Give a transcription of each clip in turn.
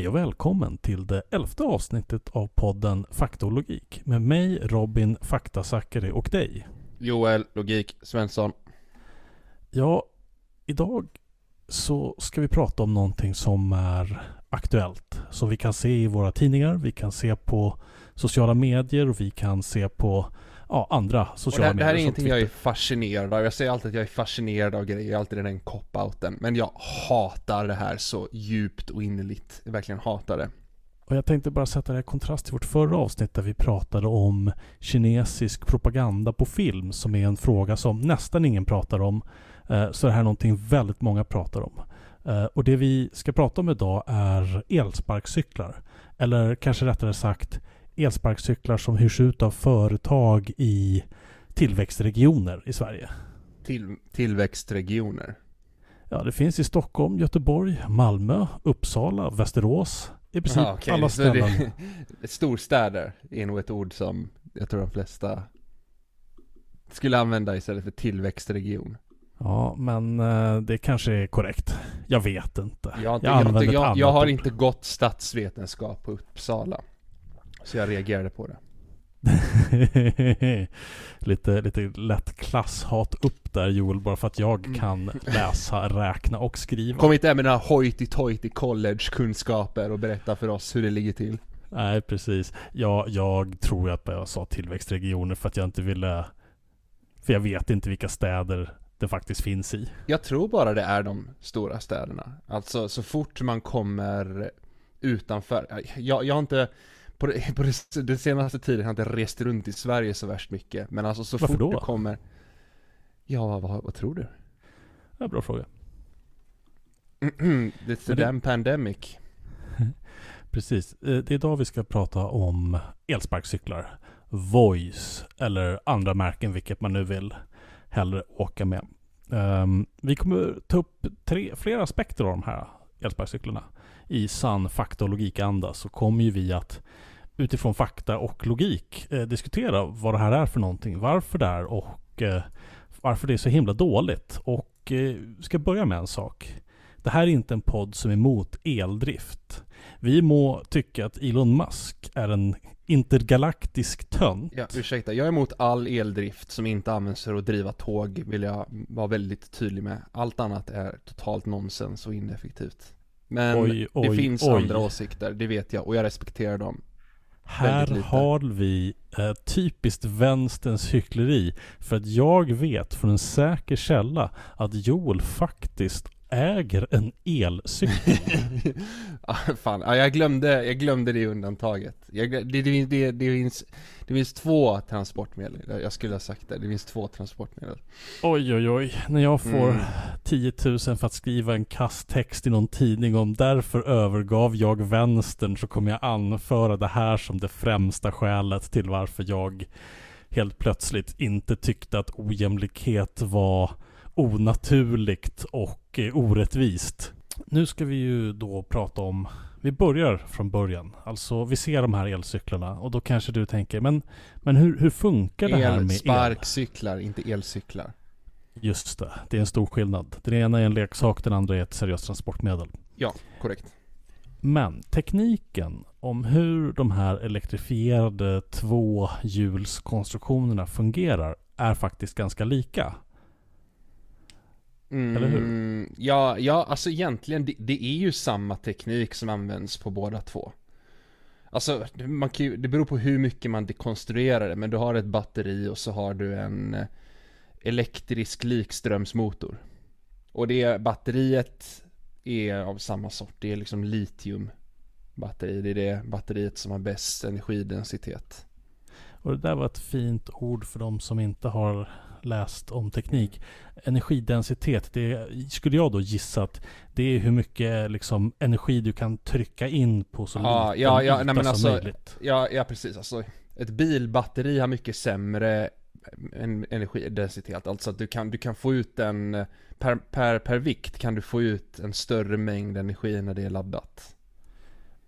Hej och välkommen till det elfte avsnittet av podden Fakta och logik med mig Robin Faktasakari och dig. Joel Logik Svensson. Ja, idag så ska vi prata om någonting som är aktuellt. Som vi kan se i våra tidningar, vi kan se på sociala medier och vi kan se på ja, andra sociala och det, medier. Det här är ingenting jag är fascinerad av. Jag säger alltid att jag är fascinerad av grejer, jag är alltid den cop-outen. Men jag hatar det här så djupt och innerligt. Jag verkligen hatar det. Och jag tänkte bara sätta det här i kontrast till vårt förra avsnitt där vi pratade om kinesisk propaganda på film som är en fråga som nästan ingen pratar om. Eh, så det här är någonting väldigt många pratar om. Eh, och det vi ska prata om idag är elsparkcyklar. Eller kanske rättare sagt elsparkcyklar som hyrs ut av företag i tillväxtregioner i Sverige. Till, tillväxtregioner? Ja, det finns i Stockholm, Göteborg, Malmö, Uppsala, Västerås. I princip ah, okay. alla ställen. Det, storstäder är nog ett ord som jag tror de flesta skulle använda istället för tillväxtregion. Ja, men uh, det kanske är korrekt. Jag vet inte. Jag, inte, jag, jag, jag, jag har ord. inte gått statsvetenskap på Uppsala. Så jag reagerade på det. lite, lite lätt klasshat upp där Joel, bara för att jag mm. kan läsa, räkna och skriva. Kom inte med dina hoity-toity college-kunskaper och berätta för oss hur det ligger till. Nej, precis. Jag, jag tror att jag sa tillväxtregioner för att jag inte ville... För jag vet inte vilka städer det faktiskt finns i. Jag tror bara det är de stora städerna. Alltså så fort man kommer utanför. Jag, jag har inte på, det, på det, den senaste tiden har jag inte rest runt i Sverige så värst mycket. Men alltså så Varför fort då? det kommer Ja, vad, vad tror du? Ja, bra fråga. It's the damn pandemic. Precis. Eh, det är idag vi ska prata om elsparkcyklar. Voice eller andra märken, vilket man nu vill hellre åka med. Um, vi kommer ta upp tre, flera aspekter av de här elsparkcyklarna. I sann fakta och logikanda så kommer ju vi att utifrån fakta och logik eh, diskutera vad det här är för någonting, varför det är och eh, varför det är så himla dåligt. Och eh, ska börja med en sak. Det här är inte en podd som är emot eldrift. Vi må tycka att Elon Musk är en intergalaktisk tönt. Ja, ursäkta. Jag är emot all eldrift som inte används för att driva tåg, vill jag vara väldigt tydlig med. Allt annat är totalt nonsens och ineffektivt. Men oj, oj, det finns oj. andra åsikter, det vet jag, och jag respekterar dem. Här har vi eh, typiskt vänsterns hyckleri. För att jag vet från en säker källa att Joel faktiskt äger en elcykel. ah, fan, jag, glömde, jag glömde det undantaget. Jag, det, det, det, det, finns, det finns två transportmedel. Jag skulle ha sagt det. Det finns två transportmedel. Oj, oj, oj. När jag får mm. 10 000 för att skriva en kasttext i någon tidning om därför övergav jag vänstern så kommer jag anföra det här som det främsta skälet till varför jag helt plötsligt inte tyckte att ojämlikhet var onaturligt och eh, orättvist. Nu ska vi ju då prata om vi börjar från början. Alltså vi ser de här elcyklarna och då kanske du tänker men, men hur, hur funkar det här med el? Sparkcyklar, inte elcyklar. Just det, det är en stor skillnad. Den ena är en leksak, den andra är ett seriöst transportmedel. Ja, korrekt. Men tekniken om hur de här elektrifierade tvåhjulskonstruktionerna fungerar är faktiskt ganska lika. Mm, Eller hur? Ja, ja, alltså egentligen det, det, är ju samma teknik som används på båda två. Alltså, man kan ju, det beror på hur mycket man dekonstruerar det, men du har ett batteri och så har du en eh, elektrisk likströmsmotor. Och det batteriet är av samma sort, det är liksom litium batteri, det är det batteriet som har bäst energidensitet. Och det där var ett fint ord för de som inte har läst om teknik. Energidensitet, det skulle jag då gissa att det är hur mycket liksom, energi du kan trycka in på så ja, liten ja, ja, nej, men som alltså, möjligt. Ja, ja, precis. Alltså, ett bilbatteri har mycket sämre energidensitet. Alltså att du kan, du kan få ut en, per, per, per vikt kan du få ut en större mängd energi när det är laddat.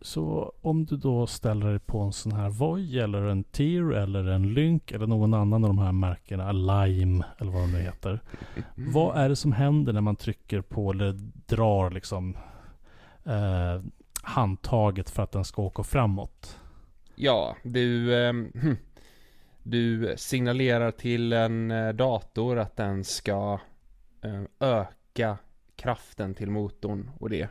Så om du då ställer dig på en sån här Voi eller en Tier eller en Lynk eller någon annan av de här märkena, Lime eller vad de nu heter. Vad är det som händer när man trycker på eller drar liksom eh, handtaget för att den ska åka framåt. Ja, du, eh, du signalerar till en eh, dator att den ska eh, öka kraften till motorn och det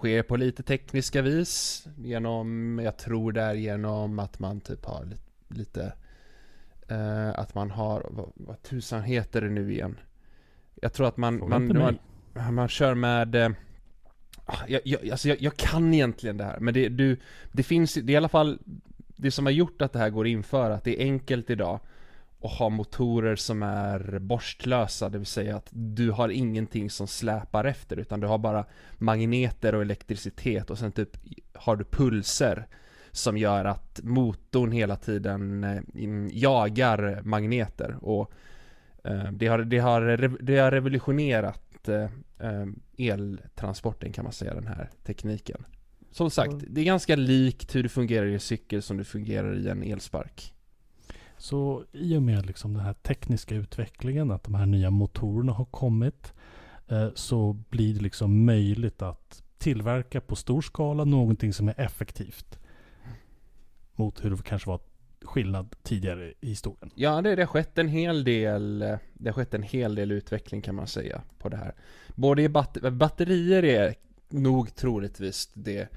sker på lite tekniska vis genom, jag tror det är genom att man typ har lite, lite eh, att man har, vad, vad tusan heter det nu igen? Jag tror att man, man, man, man, man kör med eh, ah, jag, jag, alltså jag, jag, kan egentligen det här, men det, du, det finns, det är i alla fall det som har gjort att det här går att införa, att det är enkelt idag och ha motorer som är borstlösa, det vill säga att du har ingenting som släpar efter utan du har bara magneter och elektricitet och sen typ har du pulser som gör att motorn hela tiden eh, jagar magneter och eh, det har, det har, det har revolutionerat eh, eltransporten kan man säga, den här tekniken. Som sagt, det är ganska likt hur det fungerar i en cykel som det fungerar i en elspark. Så i och med liksom den här tekniska utvecklingen, att de här nya motorerna har kommit, eh, så blir det liksom möjligt att tillverka på stor skala någonting som är effektivt. Mot hur det kanske var skillnad tidigare i historien. Ja, det, det har skett en hel del, det har skett en hel del utveckling kan man säga på det här. Både i bat batterier är nog troligtvis det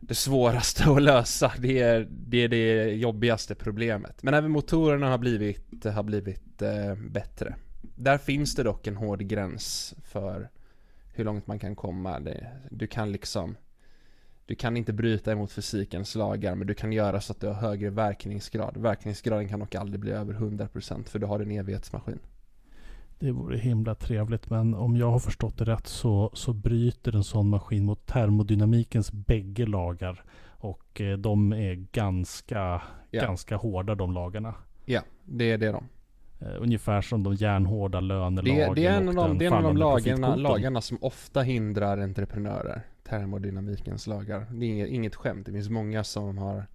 det svåraste att lösa. Det är, det är det jobbigaste problemet. Men även motorerna har blivit, har blivit eh, bättre. Där finns det dock en hård gräns för hur långt man kan komma. Det, du kan liksom du kan inte bryta emot fysikens lagar men du kan göra så att du har högre verkningsgrad. Verkningsgraden kan dock aldrig bli över 100% för du har en evighetsmaskin. Det vore himla trevligt men om jag har förstått det rätt så, så bryter en sån maskin mot termodynamikens bägge lagar. Och eh, de är ganska, ja. ganska hårda de lagarna. Ja, det är det de. Uh, ungefär som de järnhårda lönelagen det, det är en av de, det är en av de lagarna, lagarna som ofta hindrar entreprenörer. Termodynamikens lagar. Det är inget, inget skämt. Det finns många som har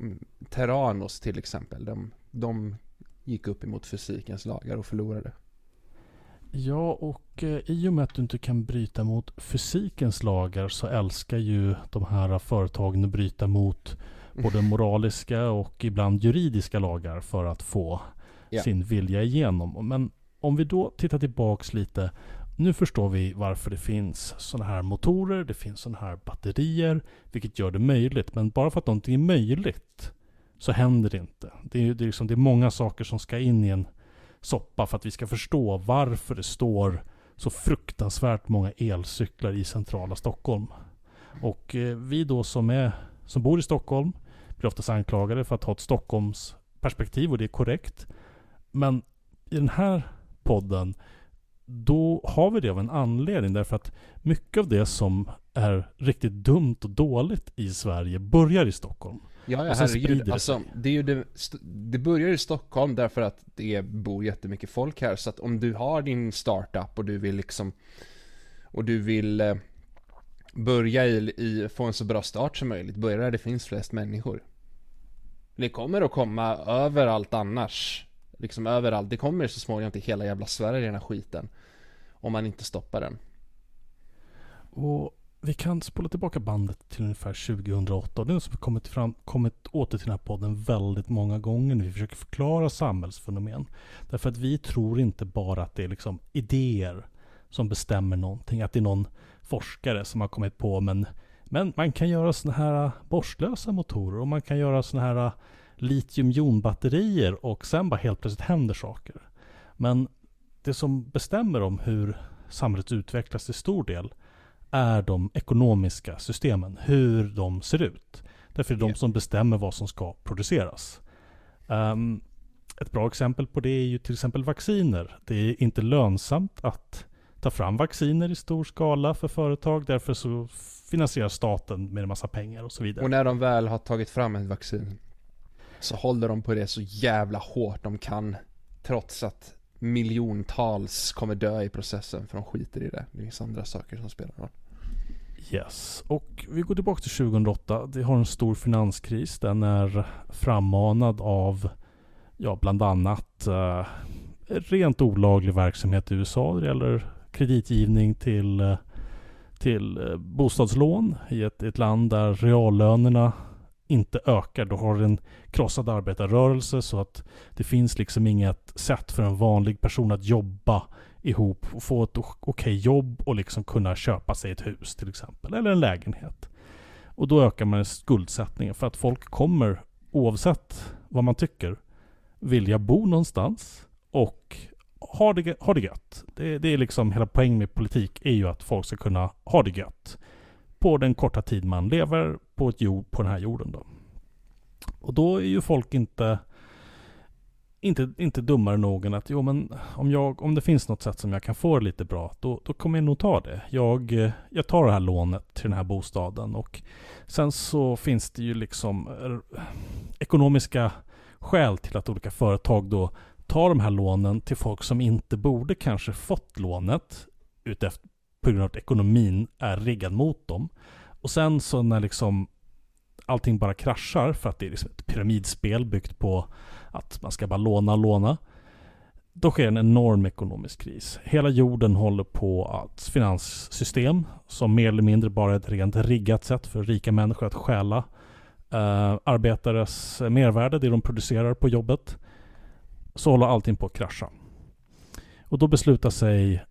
mm, Terranos till exempel. De, de gick upp emot fysikens lagar och förlorade. Ja, och eh, i och med att du inte kan bryta mot fysikens lagar så älskar ju de här företagen att bryta mot både moraliska och ibland juridiska lagar för att få ja. sin vilja igenom. Men om vi då tittar tillbaks lite. Nu förstår vi varför det finns sådana här motorer, det finns sådana här batterier, vilket gör det möjligt. Men bara för att någonting är möjligt så händer det inte. Det är, det är, liksom, det är många saker som ska in i en soppa för att vi ska förstå varför det står så fruktansvärt många elcyklar i centrala Stockholm. Och eh, vi då som, är, som bor i Stockholm blir oftast anklagade för att ha ett Stockholms perspektiv och det är korrekt. Men i den här podden då har vi det av en anledning därför att mycket av det som är riktigt dumt och dåligt i Sverige börjar i Stockholm. Ja, ja herregud. Alltså, det, är ju det, det börjar i Stockholm därför att det bor jättemycket folk här. Så att om du har din startup och du vill liksom och du vill eh, börja i, i, få en så bra start som möjligt, börja där det finns flest människor. Det kommer att komma överallt annars. Liksom överallt. Det kommer så småningom till hela jävla Sverige den här skiten. Om man inte stoppar den. Och vi kan spola tillbaka bandet till ungefär 2008. Och det är som kommit, fram, kommit åter till den här podden väldigt många gånger när vi försöker förklara samhällsfenomen. Därför att vi tror inte bara att det är liksom idéer som bestämmer någonting. Att det är någon forskare som har kommit på men, men man kan göra sådana här borstlösa motorer och man kan göra sådana här litiumjonbatterier och sen bara helt plötsligt händer saker. Men det som bestämmer om hur samhället utvecklas till stor del är de ekonomiska systemen, hur de ser ut. Därför är det de som bestämmer vad som ska produceras. Um, ett bra exempel på det är ju till exempel vacciner. Det är inte lönsamt att ta fram vacciner i stor skala för företag. Därför så finansierar staten med en massa pengar och så vidare. Och när de väl har tagit fram ett vaccin så håller de på det så jävla hårt de kan. Trots att miljontals kommer dö i processen för de skiter i det. Det finns andra saker som spelar roll. Yes, och vi går tillbaka till 2008. Vi har en stor finanskris. Den är frammanad av, ja, bland annat eh, rent olaglig verksamhet i USA. Det gäller kreditgivning till, eh, till eh, bostadslån i ett, ett land där reallönerna inte ökar. Du har en krossad arbetarrörelse så att det finns liksom inget sätt för en vanlig person att jobba ihop och få ett okej okay jobb och liksom kunna köpa sig ett hus till exempel. Eller en lägenhet. Och då ökar man skuldsättningen för att folk kommer oavsett vad man tycker vilja bo någonstans och ha det, ha det gött. Det, det är liksom hela poängen med politik är ju att folk ska kunna ha det gött. På den korta tid man lever på, ett jord, på den här jorden då. Och då är ju folk inte inte, inte dummare nog än att jo men om, jag, om det finns något sätt som jag kan få det lite bra då, då kommer jag nog ta det. Jag, jag tar det här lånet till den här bostaden och sen så finns det ju liksom eh, ekonomiska skäl till att olika företag då tar de här lånen till folk som inte borde kanske fått lånet utefter, på grund av att ekonomin är riggad mot dem. Och sen så när liksom allting bara kraschar för att det är liksom ett pyramidspel byggt på att man ska bara låna och låna. Då sker en enorm ekonomisk kris. Hela jorden håller på att finanssystem som mer eller mindre bara är ett rent riggat sätt för rika människor att stjäla eh, arbetares mervärde, det de producerar på jobbet. Så håller allting på att krascha. Och då beslutar sig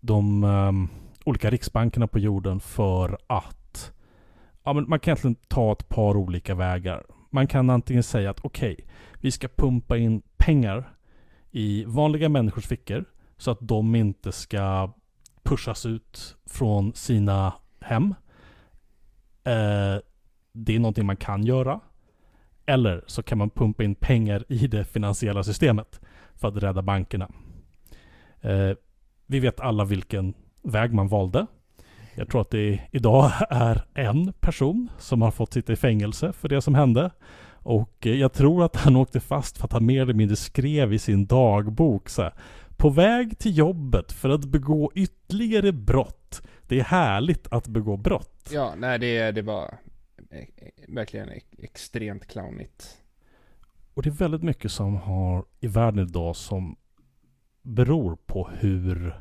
de eh, olika riksbankerna på jorden för att ja, men man kan egentligen ta ett par olika vägar. Man kan antingen säga att okej, okay, vi ska pumpa in pengar i vanliga människors fickor så att de inte ska pushas ut från sina hem. Eh, det är någonting man kan göra. Eller så kan man pumpa in pengar i det finansiella systemet för att rädda bankerna. Eh, vi vet alla vilken väg man valde. Jag tror att det idag är en person som har fått sitta i fängelse för det som hände. Och jag tror att han åkte fast för att han mer eller mindre skrev i sin dagbok så här, På väg till jobbet för att begå ytterligare brott. Det är härligt att begå brott. Ja, nej det, det var verkligen extremt clownigt. Och det är väldigt mycket som har i världen idag som beror på hur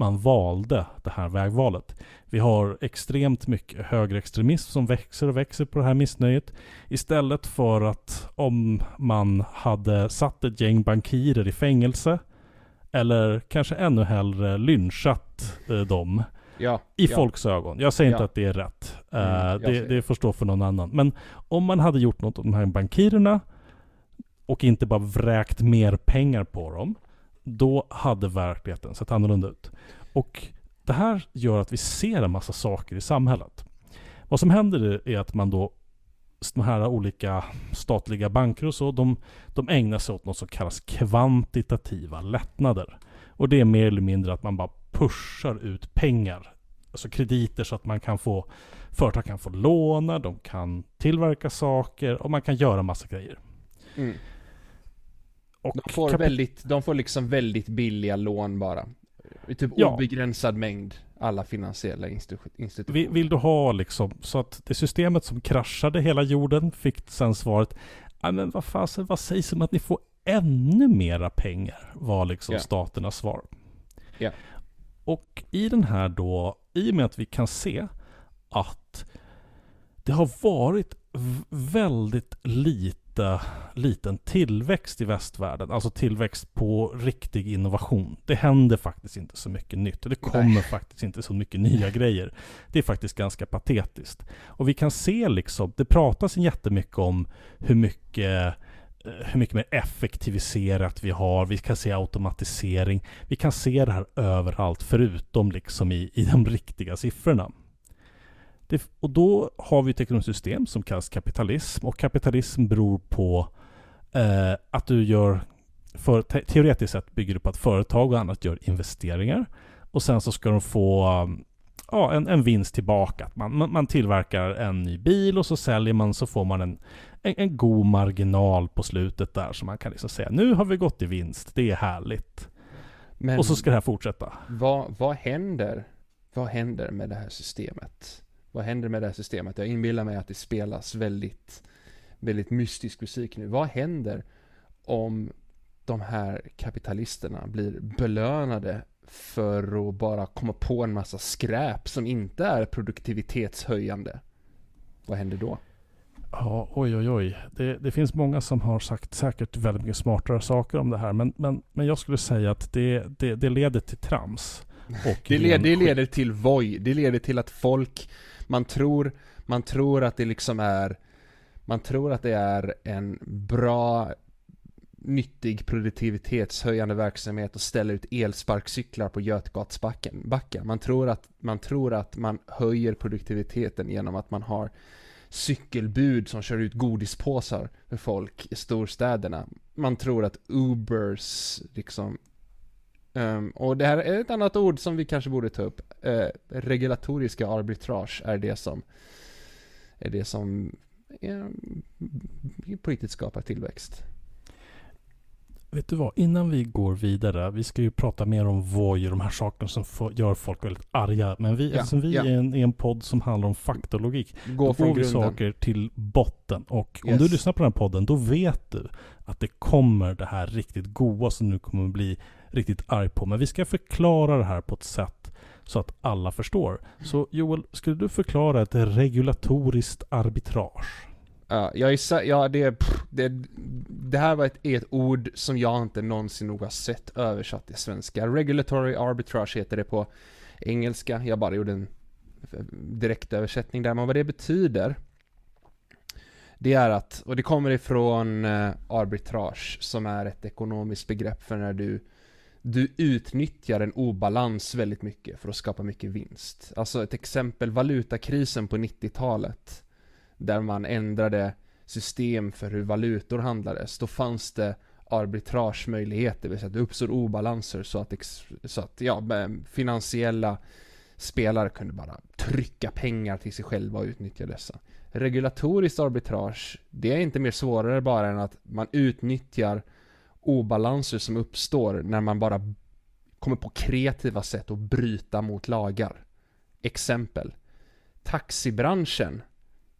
man valde det här vägvalet. Vi har extremt mycket högerextremism som växer och växer på det här missnöjet. Istället för att om man hade satt ett gäng bankirer i fängelse eller kanske ännu hellre lynchat eh, dem ja, i ja. folks ögon. Jag säger inte att det är rätt. Mm, uh, det, det får stå för någon annan. Men om man hade gjort något åt de här bankirerna och inte bara vräkt mer pengar på dem då hade verkligheten sett annorlunda ut. Och det här gör att vi ser en massa saker i samhället. Vad som händer är att man då de här olika statliga banker och så, de, de ägnar sig åt något som kallas kvantitativa lättnader. Och det är mer eller mindre att man bara pushar ut pengar. Alltså krediter så att man kan få, företag kan få låna, de kan tillverka saker och man kan göra massa grejer. Mm. Och de får, väldigt, de får liksom väldigt billiga lån bara. I typ ja. obegränsad mängd alla finansiella institutioner. Vill, vill, du ha liksom, så att det systemet som kraschade hela jorden fick sen svaret men vad fasen, vad sägs om att ni får ännu mera pengar? Var liksom yeah. staternas svar. Yeah. Och i den här då, i och med att vi kan se att det har varit väldigt lite, liten tillväxt i västvärlden. Alltså tillväxt på riktig innovation. Det händer faktiskt inte så mycket nytt. Det kommer Nej. faktiskt inte så mycket nya grejer. Det är faktiskt ganska patetiskt. Och vi kan se liksom, det pratas jättemycket om hur mycket eh, hur mycket mer effektiviserat vi har. Vi kan se automatisering. Vi kan se det här överallt förutom liksom i, i de riktiga siffrorna. Det, och då har vi ett ekonomiskt system som kallas kapitalism och kapitalism beror på eh, att du gör, för, te teoretiskt sett bygger det på att företag och annat gör investeringar och sen så ska de få ja, en, en vinst tillbaka. Man, man, man, tillverkar en ny bil och så säljer man så får man en, en, en, god marginal på slutet där så man kan liksom säga nu har vi gått i vinst, det är härligt. Men och så ska det här fortsätta. Vad, vad händer? Vad händer med det här systemet? Vad händer med det här systemet? Jag inbillar mig att det spelas väldigt, väldigt mystisk musik nu. Vad händer om de här kapitalisterna blir belönade för att bara komma på en massa skräp som inte är produktivitetshöjande. Vad händer då? Ja, oj oj oj. Det, det, finns många som har sagt säkert väldigt mycket smartare saker om det här. Men, men, men jag skulle säga att det, det, det leder till trams. Och det, led, det leder till voj. Det leder till att folk, man tror, man tror att det liksom är, man tror att det är en bra nyttig produktivitetshöjande verksamhet att ställa ut elsparkcyklar på Götgatsbacken. Backen. Man, tror att, man tror att man höjer produktiviteten genom att man har cykelbud som kör ut godispåsar för folk i storstäderna. Man tror att Ubers liksom um, och det här är ett annat ord som vi kanske borde ta upp. Uh, regulatoriska arbitrage är det som är det som um, på riktigt skapar tillväxt. Vet du vad, innan vi går vidare, vi ska ju prata mer om Voi och de här sakerna som gör folk väldigt arga. Men vi, ja, eftersom vi ja. är, en, är en podd som handlar om faktalogik, Gå då går vi saker till botten. Och yes. om du lyssnar på den här podden, då vet du att det kommer det här riktigt goa som du kommer bli riktigt arg på. Men vi ska förklara det här på ett sätt så att alla förstår. Så Joel, skulle du förklara ett regulatoriskt arbitrage? Ja, jag är, ja det, pff, det, det här var ett, ett ord som jag inte någonsin nog har sett översatt till svenska. Regulatory arbitrage heter det på engelska. Jag bara gjorde en direktöversättning där. Men vad det betyder det är att, och det kommer ifrån eh, arbitrage som är ett ekonomiskt begrepp för när du du utnyttjar en obalans väldigt mycket för att skapa mycket vinst. Alltså ett exempel, valutakrisen på 90-talet där man ändrade system för hur valutor handlades, då fanns det arbitragemöjligheter, det vill säga att det uppstod obalanser så att, så att ja, finansiella spelare kunde bara trycka pengar till sig själva och utnyttja dessa. Regulatoriskt arbitrage, det är inte mer svårare bara än att man utnyttjar obalanser som uppstår när man bara kommer på kreativa sätt att bryta mot lagar. Exempel. Taxibranschen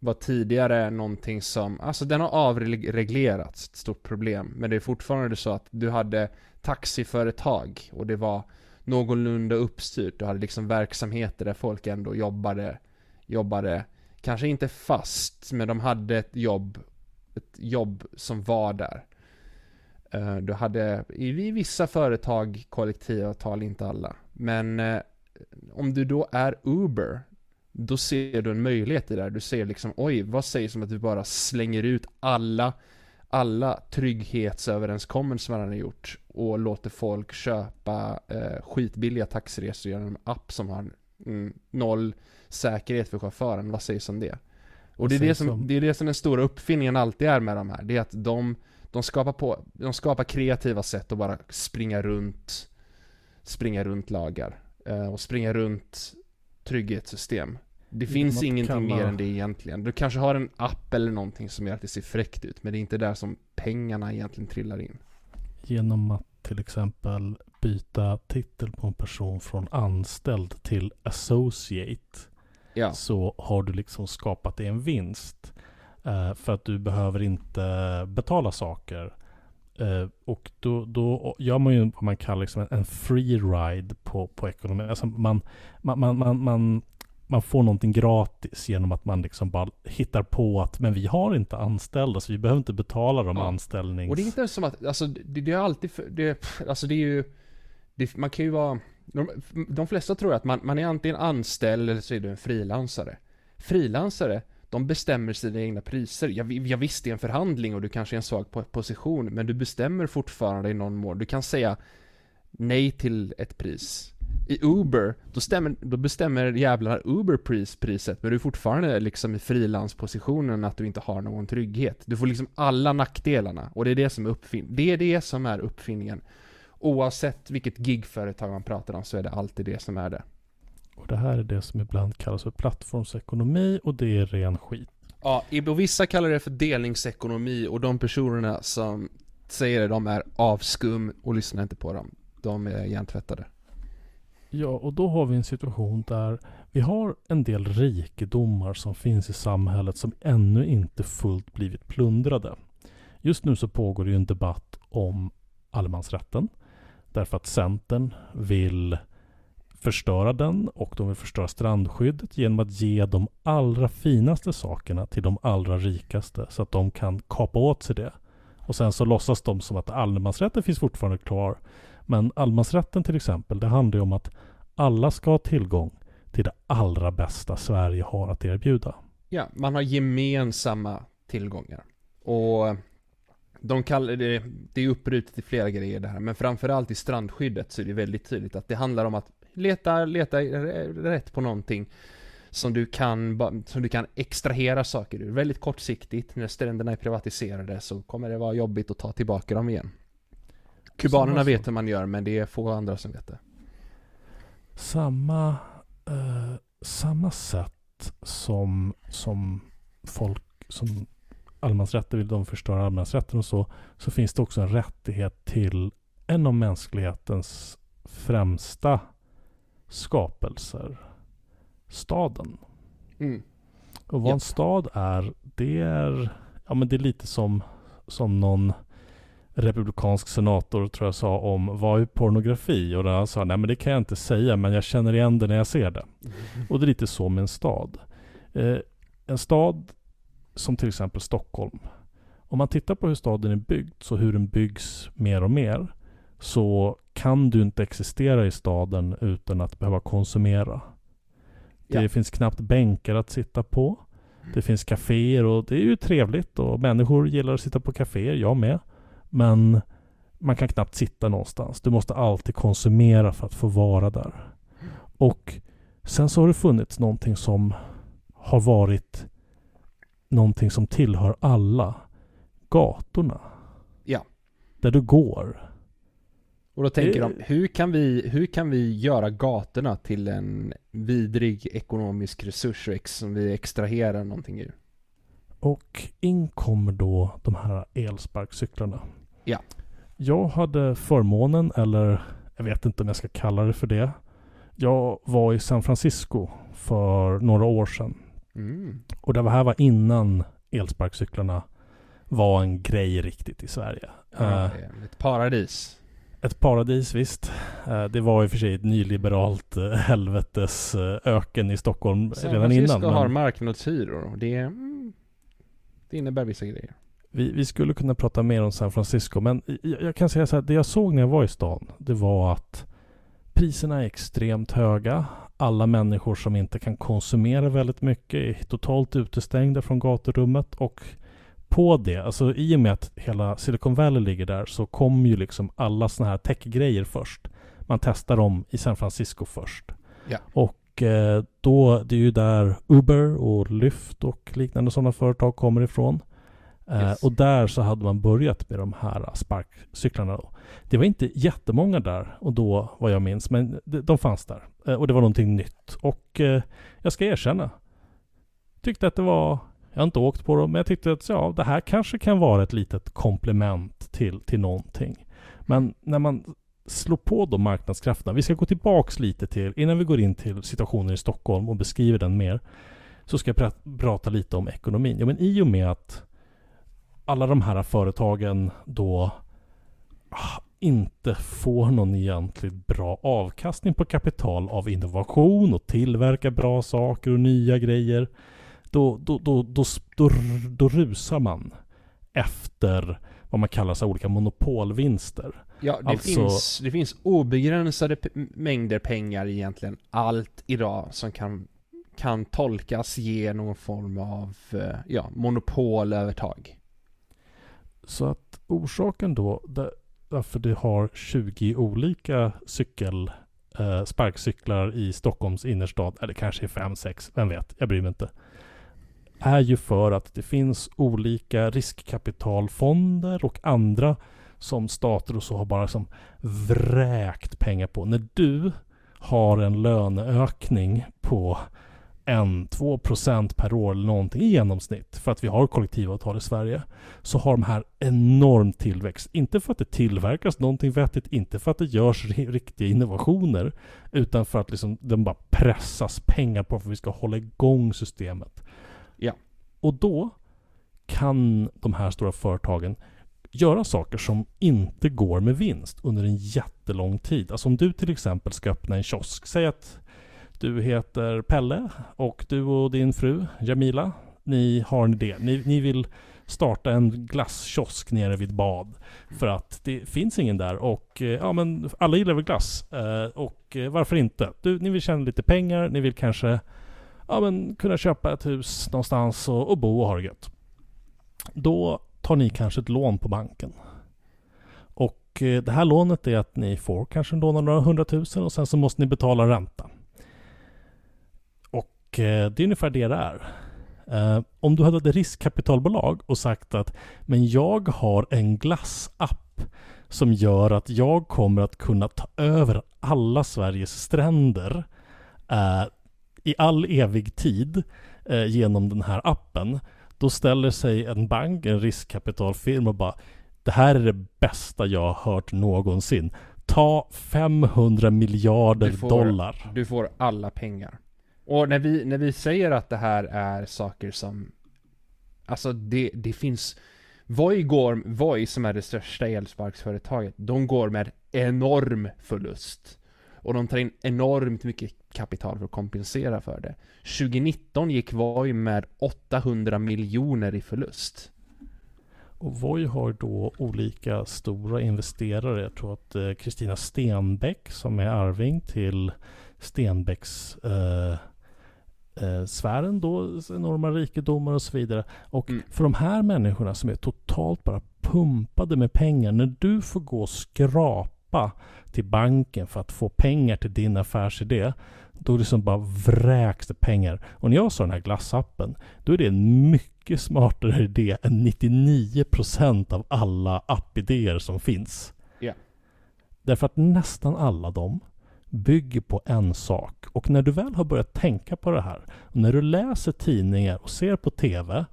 var tidigare någonting som, alltså den har avreglerats, ett stort problem. Men det är fortfarande så att du hade taxiföretag och det var någorlunda uppstyrt. Du hade liksom verksamheter där folk ändå jobbade, jobbade, kanske inte fast, men de hade ett jobb, ett jobb som var där. Eh, du hade i vissa företag kollektivavtal, inte alla. Men eh, om du då är Uber då ser du en möjlighet i det där. Du ser liksom, oj, vad sägs om att vi bara slänger ut alla, alla trygghetsöverenskommelser man har gjort och låter folk köpa eh, skitbilliga taxiresor genom en app som har mm, noll säkerhet för chauffören. Vad sägs om det? Och det är det, som, det är det som den stora uppfinningen alltid är med de här. Det är att de, de, skapar, på, de skapar kreativa sätt att bara springa runt, springa runt lagar. Eh, och springa runt trygghetssystem. Det finns ingenting mer än det egentligen. Du kanske har en app eller någonting som gör att det ser fräckt ut, men det är inte där som pengarna egentligen trillar in. Genom att till exempel byta titel på en person från anställd till associate ja. så har du liksom skapat dig en vinst. Uh, för att du behöver inte betala saker. Uh, och då, då gör man ju vad man kallar liksom en free ride på, på ekonomi. Alltså man, man, man, man, man man får någonting gratis genom att man liksom bara hittar på att men vi har inte anställda så vi behöver inte betala dem ja. anställnings... Och det är inte som att, alltså det, det är alltid, för, det, alltså det är ju, det, man kan ju vara, de, de flesta tror att man, man är antingen anställd eller så är du en frilansare. Frilansare, de bestämmer sina egna priser. Jag, jag visst, det är en förhandling och du kanske är en svag position, men du bestämmer fortfarande i någon mån. Du kan säga nej till ett pris i Uber, då, stämmer, då bestämmer jävlar Uber pris, priset, men du är fortfarande liksom i frilanspositionen att du inte har någon trygghet. Du får liksom alla nackdelarna, och det är det som är uppfinningen. Det är det som är uppfinningen. Oavsett vilket gigföretag man pratar om så är det alltid det som är det. Och det här är det som ibland kallas för plattformsekonomi och det är ren skit. Ja, och vissa kallar det för delningsekonomi och de personerna som säger det, de är avskum och lyssna inte på dem. De är hjärntvättade. Ja, och då har vi en situation där vi har en del rikedomar som finns i samhället som ännu inte fullt blivit plundrade. Just nu så pågår det ju en debatt om allemansrätten. Därför att Centern vill förstöra den och de vill förstöra strandskyddet genom att ge de allra finaste sakerna till de allra rikaste så att de kan kapa åt sig det. Och sen så låtsas de som att allemansrätten finns fortfarande kvar. Men allemansrätten till exempel, det handlar ju om att alla ska ha tillgång till det allra bästa Sverige har att erbjuda. Ja, man har gemensamma tillgångar. Och de kallar det, det är uppbrutet i flera grejer det här, men framförallt i strandskyddet så är det väldigt tydligt att det handlar om att leta, leta rätt på någonting som du kan, som du kan extrahera saker ur. Väldigt kortsiktigt, när stränderna är privatiserade så kommer det vara jobbigt att ta tillbaka dem igen. Kubanerna vet hur man gör, men det är få andra som vet det. Samma, eh, samma sätt som, som folk som allemansrätten vill de förstöra allemansrätten och så, så finns det också en rättighet till en av mänsklighetens främsta skapelser. Staden. Mm. Och vad ja. en stad är, det är, ja men det är lite som, som någon republikansk senator tror jag sa om vad är pornografi? Och han sa nej men det kan jag inte säga men jag känner igen det när jag ser det. Mm. Och det är lite så med en stad. Eh, en stad som till exempel Stockholm. Om man tittar på hur staden är byggd, så hur den byggs mer och mer, så kan du inte existera i staden utan att behöva konsumera. Det ja. finns knappt bänkar att sitta på. Det finns kaféer och det är ju trevligt och människor gillar att sitta på kaféer, jag med. Men man kan knappt sitta någonstans. Du måste alltid konsumera för att få vara där. Och sen så har det funnits någonting som har varit någonting som tillhör alla. Gatorna. Ja. Där du går. Och då tänker det... de, hur kan, vi, hur kan vi göra gatorna till en vidrig ekonomisk resurs som vi extraherar någonting ur? Och in kommer då de här elsparkcyklarna. Ja. Jag hade förmånen, eller jag vet inte om jag ska kalla det för det. Jag var i San Francisco för några år sedan. Mm. Och det här var innan elsparkcyklarna var en grej riktigt i Sverige. Ja, uh, ett paradis. Ett paradis visst. Uh, det var i och för sig ett nyliberalt uh, helvetes öken i Stockholm San redan Francisco innan. San har marknadshyror. Det, mm, det innebär vissa grejer. Vi, vi, skulle kunna prata mer om San Francisco, men jag, jag kan säga så här. Det jag såg när jag var i stan, det var att priserna är extremt höga alla människor som inte kan konsumera väldigt mycket är totalt utestängda från gaturummet och på det, alltså i och med att hela Silicon Valley ligger där så kommer ju liksom alla sådana här techgrejer först. Man testar dem i San Francisco först. Ja. Och eh, då, det är ju där Uber och Lyft och liknande sådana företag kommer ifrån. Eh, yes. och där så hade man börjat med de här sparkcyklarna. Då. Det var inte jättemånga där och då vad jag minns, men de, de fanns där. Eh, och det var någonting nytt. Och jag ska erkänna. Tyckte att det var, jag har inte åkt på dem, men jag tyckte att ja, det här kanske kan vara ett litet komplement till, till någonting. Men när man slår på de marknadskrafterna, vi ska gå tillbaks lite till, innan vi går in till situationen i Stockholm och beskriver den mer, så ska jag prata lite om ekonomin. Ja, men i och med att alla de här företagen då ah, inte får någon egentligt bra avkastning på kapital av innovation och tillverka bra saker och nya grejer. Då, då, då, då, då, rusar man efter vad man kallar så olika monopolvinster. Ja, det, alltså, finns, det finns obegränsade mängder pengar egentligen. Allt idag som kan, kan tolkas ge någon form av eh, ja, monopolövertag. Så att orsaken då, varför det har 20 olika cykel, eh, sparkcyklar i Stockholms innerstad, eller kanske är 5-6, vem vet, jag bryr mig inte. Är ju för att det finns olika riskkapitalfonder och andra som stater och så har bara som vräkt pengar på. När du har en löneökning på en, två procent per år eller någonting i genomsnitt för att vi har kollektivavtal i Sverige så har de här enorm tillväxt. Inte för att det tillverkas någonting vettigt, inte för att det görs riktiga innovationer utan för att liksom den bara pressas pengar på för att vi ska hålla igång systemet. Och då kan de här stora företagen göra saker som inte går med vinst under en jättelång tid. Alltså om du till exempel ska öppna en kiosk. Säg att du heter Pelle och du och din fru Jamila, ni har en idé. Ni, ni vill starta en glasskiosk nere vid bad. För att det finns ingen där och eh, ja men alla gillar väl glass. Eh, och eh, varför inte? Du, ni vill tjäna lite pengar, ni vill kanske ja, men kunna köpa ett hus någonstans och, och bo och ha det gött. Då tar ni kanske ett lån på banken. Och eh, det här lånet är att ni får kanske låna några hundratusen och sen så måste ni betala ränta. Och eh, det är ungefär det det är. Eh, om du hade ett riskkapitalbolag och sagt att men jag har en glassapp som gör att jag kommer att kunna ta över alla Sveriges stränder i all evig tid uh, genom den här appen. Då ställer sig en bank, en riskkapitalfirma och bara Det här är det bästa jag har hört någonsin. Ta 500 miljarder du får, dollar. Du får alla pengar. Och när vi, när vi säger att det här är saker som Alltså det, det finns Voi går, Voi som är det största elsparksföretaget, de går med enorm förlust. Och de tar in enormt mycket kapital för att kompensera för det. 2019 gick Voi med 800 miljoner i förlust. Och Voi har då olika stora investerare. Jag tror att eh, Kristina eh, Stenbeck som är arving till Stenbecks eh, eh, sfären då, enorma rikedomar och så vidare. Och mm. för de här människorna som är totalt bara pumpade med pengar, när du får gå och skrapa till banken för att få pengar till din affärsidé, då liksom bara vräks det pengar. Och när jag sa den här glassappen, då är det en mycket smartare idé än 99% av alla appidéer som finns. Yeah. Därför att nästan alla dem bygger på en sak. Och när du väl har börjat tänka på det här, och när du läser tidningar och ser på TV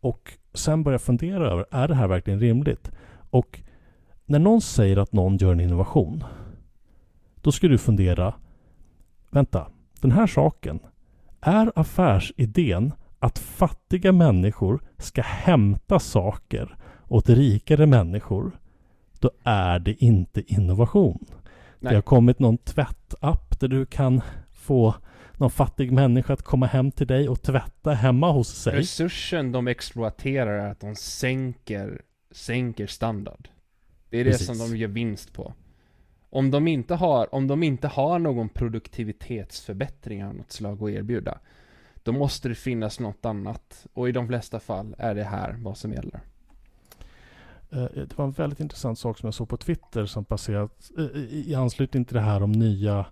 och sen börjar fundera över, är det här verkligen rimligt? Och när någon säger att någon gör en innovation, då ska du fundera, vänta, den här saken, är affärsidén att fattiga människor ska hämta saker åt rikare människor, då är det inte innovation. Nej. Det har kommit någon tvättapp där du kan få någon fattig människa att komma hem till dig och tvätta hemma hos sig. Resursen de exploaterar är att de sänker, sänker standard. Det är det Precis. som de gör vinst på. Om de inte har, om de inte har någon produktivitetsförbättring av något slag att erbjuda, då måste det finnas något annat. Och i de flesta fall är det här vad som gäller. Eh, det var en väldigt intressant sak som jag såg på Twitter som passerat eh, i anslutning till det här om nya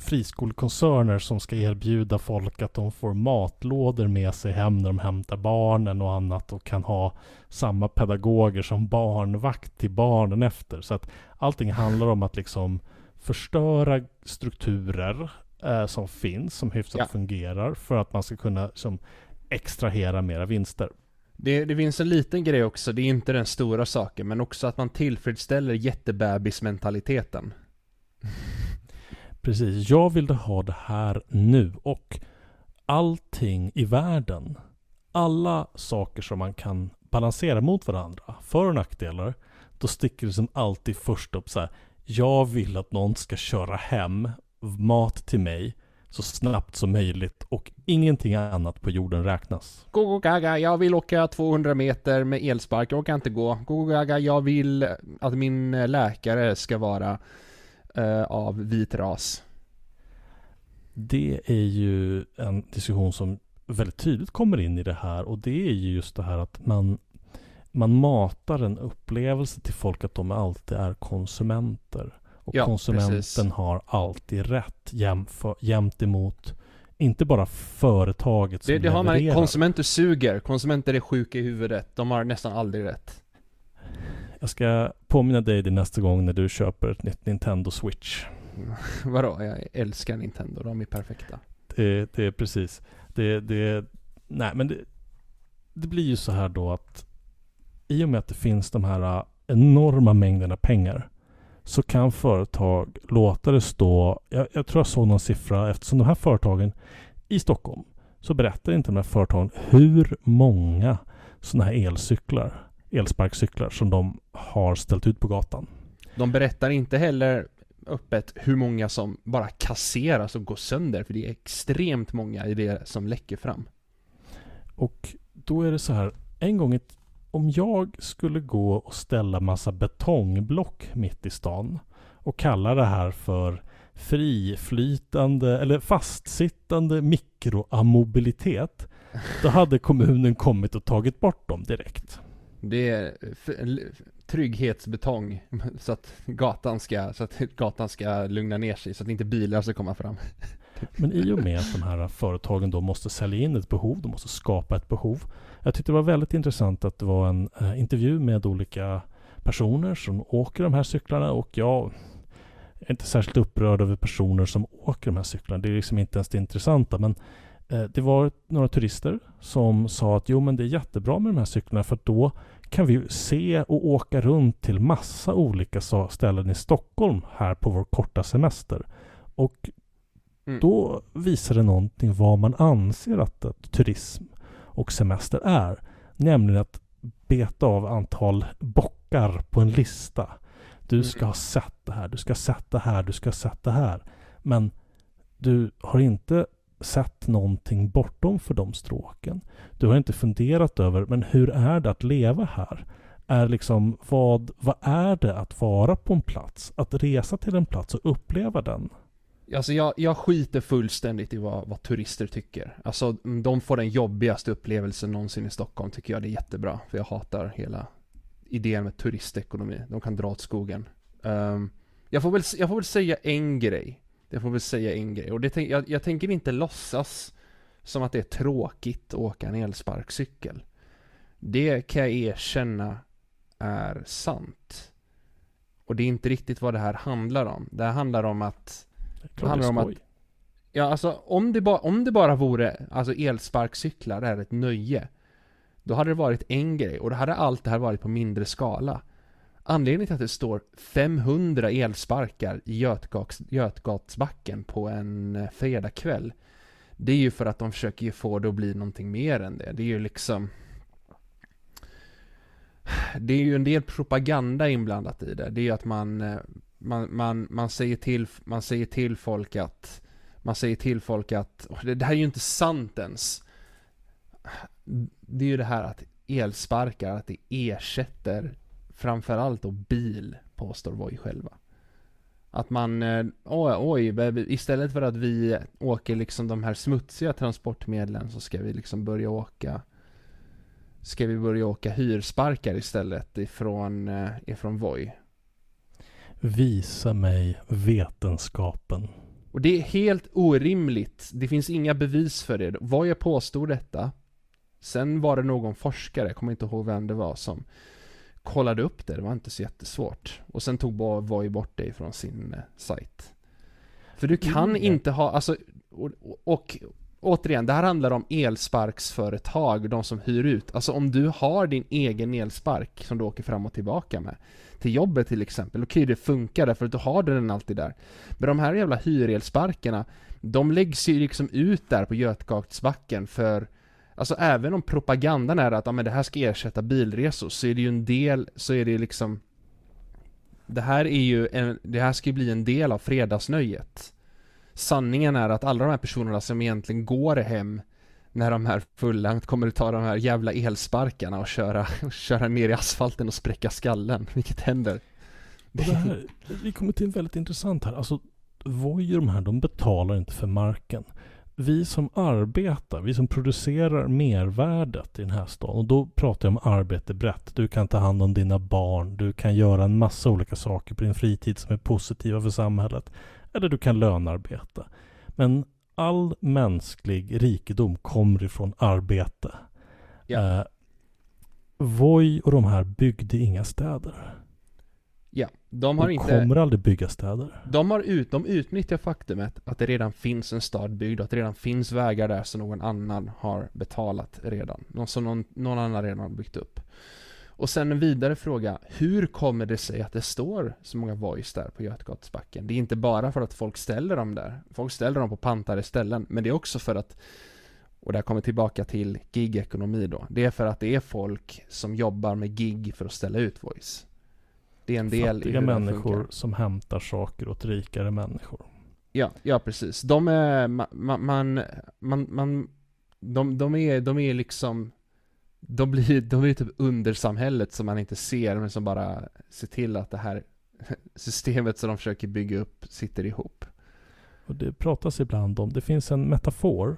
friskolkoncerner som ska erbjuda folk att de får matlådor med sig hem när de hämtar barnen och annat och kan ha samma pedagoger som barnvakt till barnen efter. Så att allting handlar om att liksom förstöra strukturer eh, som finns, som hyfsat ja. fungerar för att man ska kunna liksom, extrahera mera vinster. Det, det finns en liten grej också, det är inte den stora saken, men också att man tillfredsställer jättebebismentaliteten. Precis, jag vill ha det här nu och allting i världen, alla saker som man kan balansera mot varandra, för och nackdelar, då sticker det som alltid först upp så här. Jag vill att någon ska köra hem mat till mig så snabbt som möjligt och ingenting annat på jorden räknas. Gogo gaga, jag vill åka 200 meter med elspark, jag orkar inte gå. Gogo gaga, jag vill att min läkare ska vara uh, av vit ras. Det är ju en diskussion som väldigt tydligt kommer in i det här och det är ju just det här att man man matar en upplevelse till folk att de alltid är konsumenter. Och ja, konsumenten precis. har alltid rätt jämför, jämt emot inte bara företaget som det, det har man, Konsumenter suger, konsumenter är sjuka i huvudet. De har nästan aldrig rätt. Jag ska påminna dig det nästa gång när du köper ett nytt Nintendo Switch. Vadå? Jag älskar Nintendo, de är perfekta. Det, det är precis. Det, det, nej men det, det blir ju så här då att i och med att det finns de här enorma mängderna pengar så kan företag låta det stå, jag, jag tror jag såg någon siffra, eftersom de här företagen i Stockholm så berättar inte de här företagen hur många sådana här elcyklar elsparkcyklar som de har ställt ut på gatan. De berättar inte heller öppet hur många som bara kasseras och går sönder, för det är extremt många i det som läcker fram. Och då är det så här, en gång ett, om jag skulle gå och ställa massa betongblock mitt i stan och kalla det här för friflytande eller fastsittande mikroamobilitet då hade kommunen kommit och tagit bort dem direkt. Det är trygghetsbetong så att gatan ska, så att gatan ska lugna ner sig, så att inte bilar ska komma fram. Men i och med att de här företagen då måste sälja in ett behov, de måste skapa ett behov. Jag tyckte det var väldigt intressant att det var en eh, intervju med olika personer som åker de här cyklarna och jag är inte särskilt upprörd över personer som åker de här cyklarna. Det är liksom inte ens det intressanta. Men eh, det var några turister som sa att jo men det är jättebra med de här cyklarna för att då kan vi se och åka runt till massa olika ställen i Stockholm här på vår korta semester. Och mm. då visar det någonting vad man anser att, att turism och semester är. Nämligen att beta av antal bockar på en lista. Du ska mm. ha sett det här, du ska ha sett det här, du ska ha sett det här. Men du har inte sett någonting bortom för de stråken. Du har inte funderat över, men hur är det att leva här? Är liksom, vad, vad är det att vara på en plats? Att resa till en plats och uppleva den? Alltså jag, jag skiter fullständigt i vad, vad turister tycker. Alltså de får den jobbigaste upplevelsen någonsin i Stockholm tycker jag det är jättebra. För jag hatar hela idén med turistekonomi. De kan dra åt skogen. Um, jag, får väl, jag får väl säga en grej. Jag får väl säga en grej. Och det, jag, jag tänker inte låtsas som att det är tråkigt att åka en elsparkcykel. Det kan jag erkänna är sant. Och det är inte riktigt vad det här handlar om. Det här handlar om att... Det handlar om att... Ja, alltså om det, ba, om det bara vore, alltså elsparkcyklar är ett nöje. Då hade det varit en grej och då hade allt det här varit på mindre skala. Anledningen till att det står 500 elsparkar i Götgats, Götgatsbacken på en eh, fredagkväll Det är ju för att de försöker ju få det att bli någonting mer än det. Det är ju liksom Det är ju en del propaganda inblandat i det. Det är ju att man eh, man, man, man, säger till, man säger till folk att Man säger till folk att det, det här är ju inte sant ens Det är ju det här att elsparkar, att det ersätter framförallt då bil, påstår Voi själva. Att man, eh, oj, oj, istället för att vi åker liksom de här smutsiga transportmedlen så ska vi liksom börja åka Ska vi börja åka hyrsparkar istället ifrån, eh, ifrån Voi? Visa mig vetenskapen. Och det är helt orimligt. Det finns inga bevis för det. Voi påstod detta. Sen var det någon forskare, jag kommer inte ihåg vem det var, som kollade upp det, det var inte så jättesvårt. Och sen tog Voi bort det från sin eh, sajt. För du kan mm. inte ha, alltså, och, och, återigen, det här handlar om elsparksföretag, de som hyr ut. Alltså om du har din egen elspark som du åker fram och tillbaka med, till jobbet till exempel, okej okay, det funkar därför att du har den alltid där. Men de här jävla hyrelsparkarna, de läggs ju liksom ut där på Götgatsbacken för Alltså även om propagandan är att ja, men det här ska ersätta bilresor så är det ju en del, så är det liksom Det här är ju en, det här ska ju bli en del av fredagsnöjet Sanningen är att alla de här personerna som egentligen går hem när de här fulla kommer att ta de här jävla elsparkarna och köra, och köra ner i asfalten och spräcka skallen, vilket händer. Här, vi kommer till en väldigt intressant här. Alltså, Voi de här, de betalar inte för marken vi som arbetar, vi som producerar mervärdet i den här staden, och då pratar jag om arbete brett. Du kan ta hand om dina barn, du kan göra en massa olika saker på din fritid som är positiva för samhället. Eller du kan lönarbeta. Men all mänsklig rikedom kommer ifrån arbete. Ja. Eh, Voi och de här byggde inga städer. De har de inte... kommer aldrig bygga städer. De, har ut, de utnyttjar faktumet att det redan finns en stad byggd och att det redan finns vägar där som någon annan har betalat redan. Någon som någon, någon annan redan har byggt upp. Och sen en vidare fråga, hur kommer det sig att det står så många voice där på Götgatsbacken? Det är inte bara för att folk ställer dem där. Folk ställer dem på pantade ställen, men det är också för att och det här kommer tillbaka till gig-ekonomi då. Det är för att det är folk som jobbar med gig för att ställa ut voice. Det är en del Fattiga i hur människor funkar. som hämtar saker åt rikare människor. Ja, ja precis. De är, man, man, man, man de, de är, de är liksom de blir, de blir typ undersamhället som man inte ser men som bara ser till att det här systemet som de försöker bygga upp sitter ihop. Och det pratas ibland om, det finns en metafor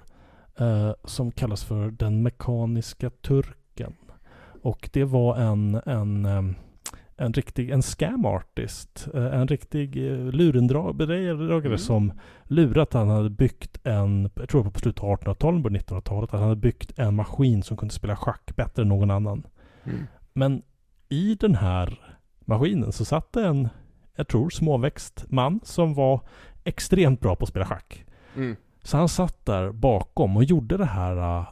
eh, som kallas för den mekaniska turken. Och det var en, en, em, en riktig, en scam artist, eh, en riktig eh, lurendrejare Mm. som lurat han hade byggt en, jag tror det var på slutet av 1800-talet, början av 1900-talet, att han hade byggt en maskin som kunde spela schack bättre än någon annan. Mm. Men i den här maskinen så satt det en, jag tror småväxt man som var extremt bra på att spela schack. Mm. Så han satt där bakom och gjorde det här uh,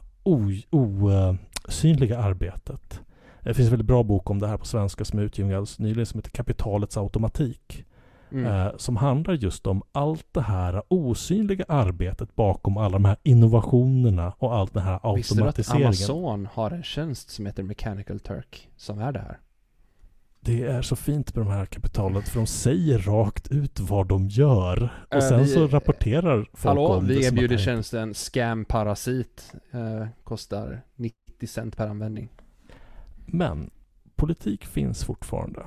osynliga arbetet. Det finns en väldigt bra bok om det här på svenska som är utgiven alldeles nyligen som heter Kapitalets automatik. Mm. Eh, som handlar just om allt det här osynliga arbetet bakom alla de här innovationerna och allt den här Visste du att automatiseringen. Amazon har en tjänst som heter Mechanical Turk som är det här? Det är så fint med de här kapitalet för de säger rakt ut vad de gör. Och Eh, sen vi- så rapporterar folk Hallå, om det. vi som att erbjuder det- tjänsten Scam Parasit. Eh, kostar 90 cent per användning. Men politik finns fortfarande.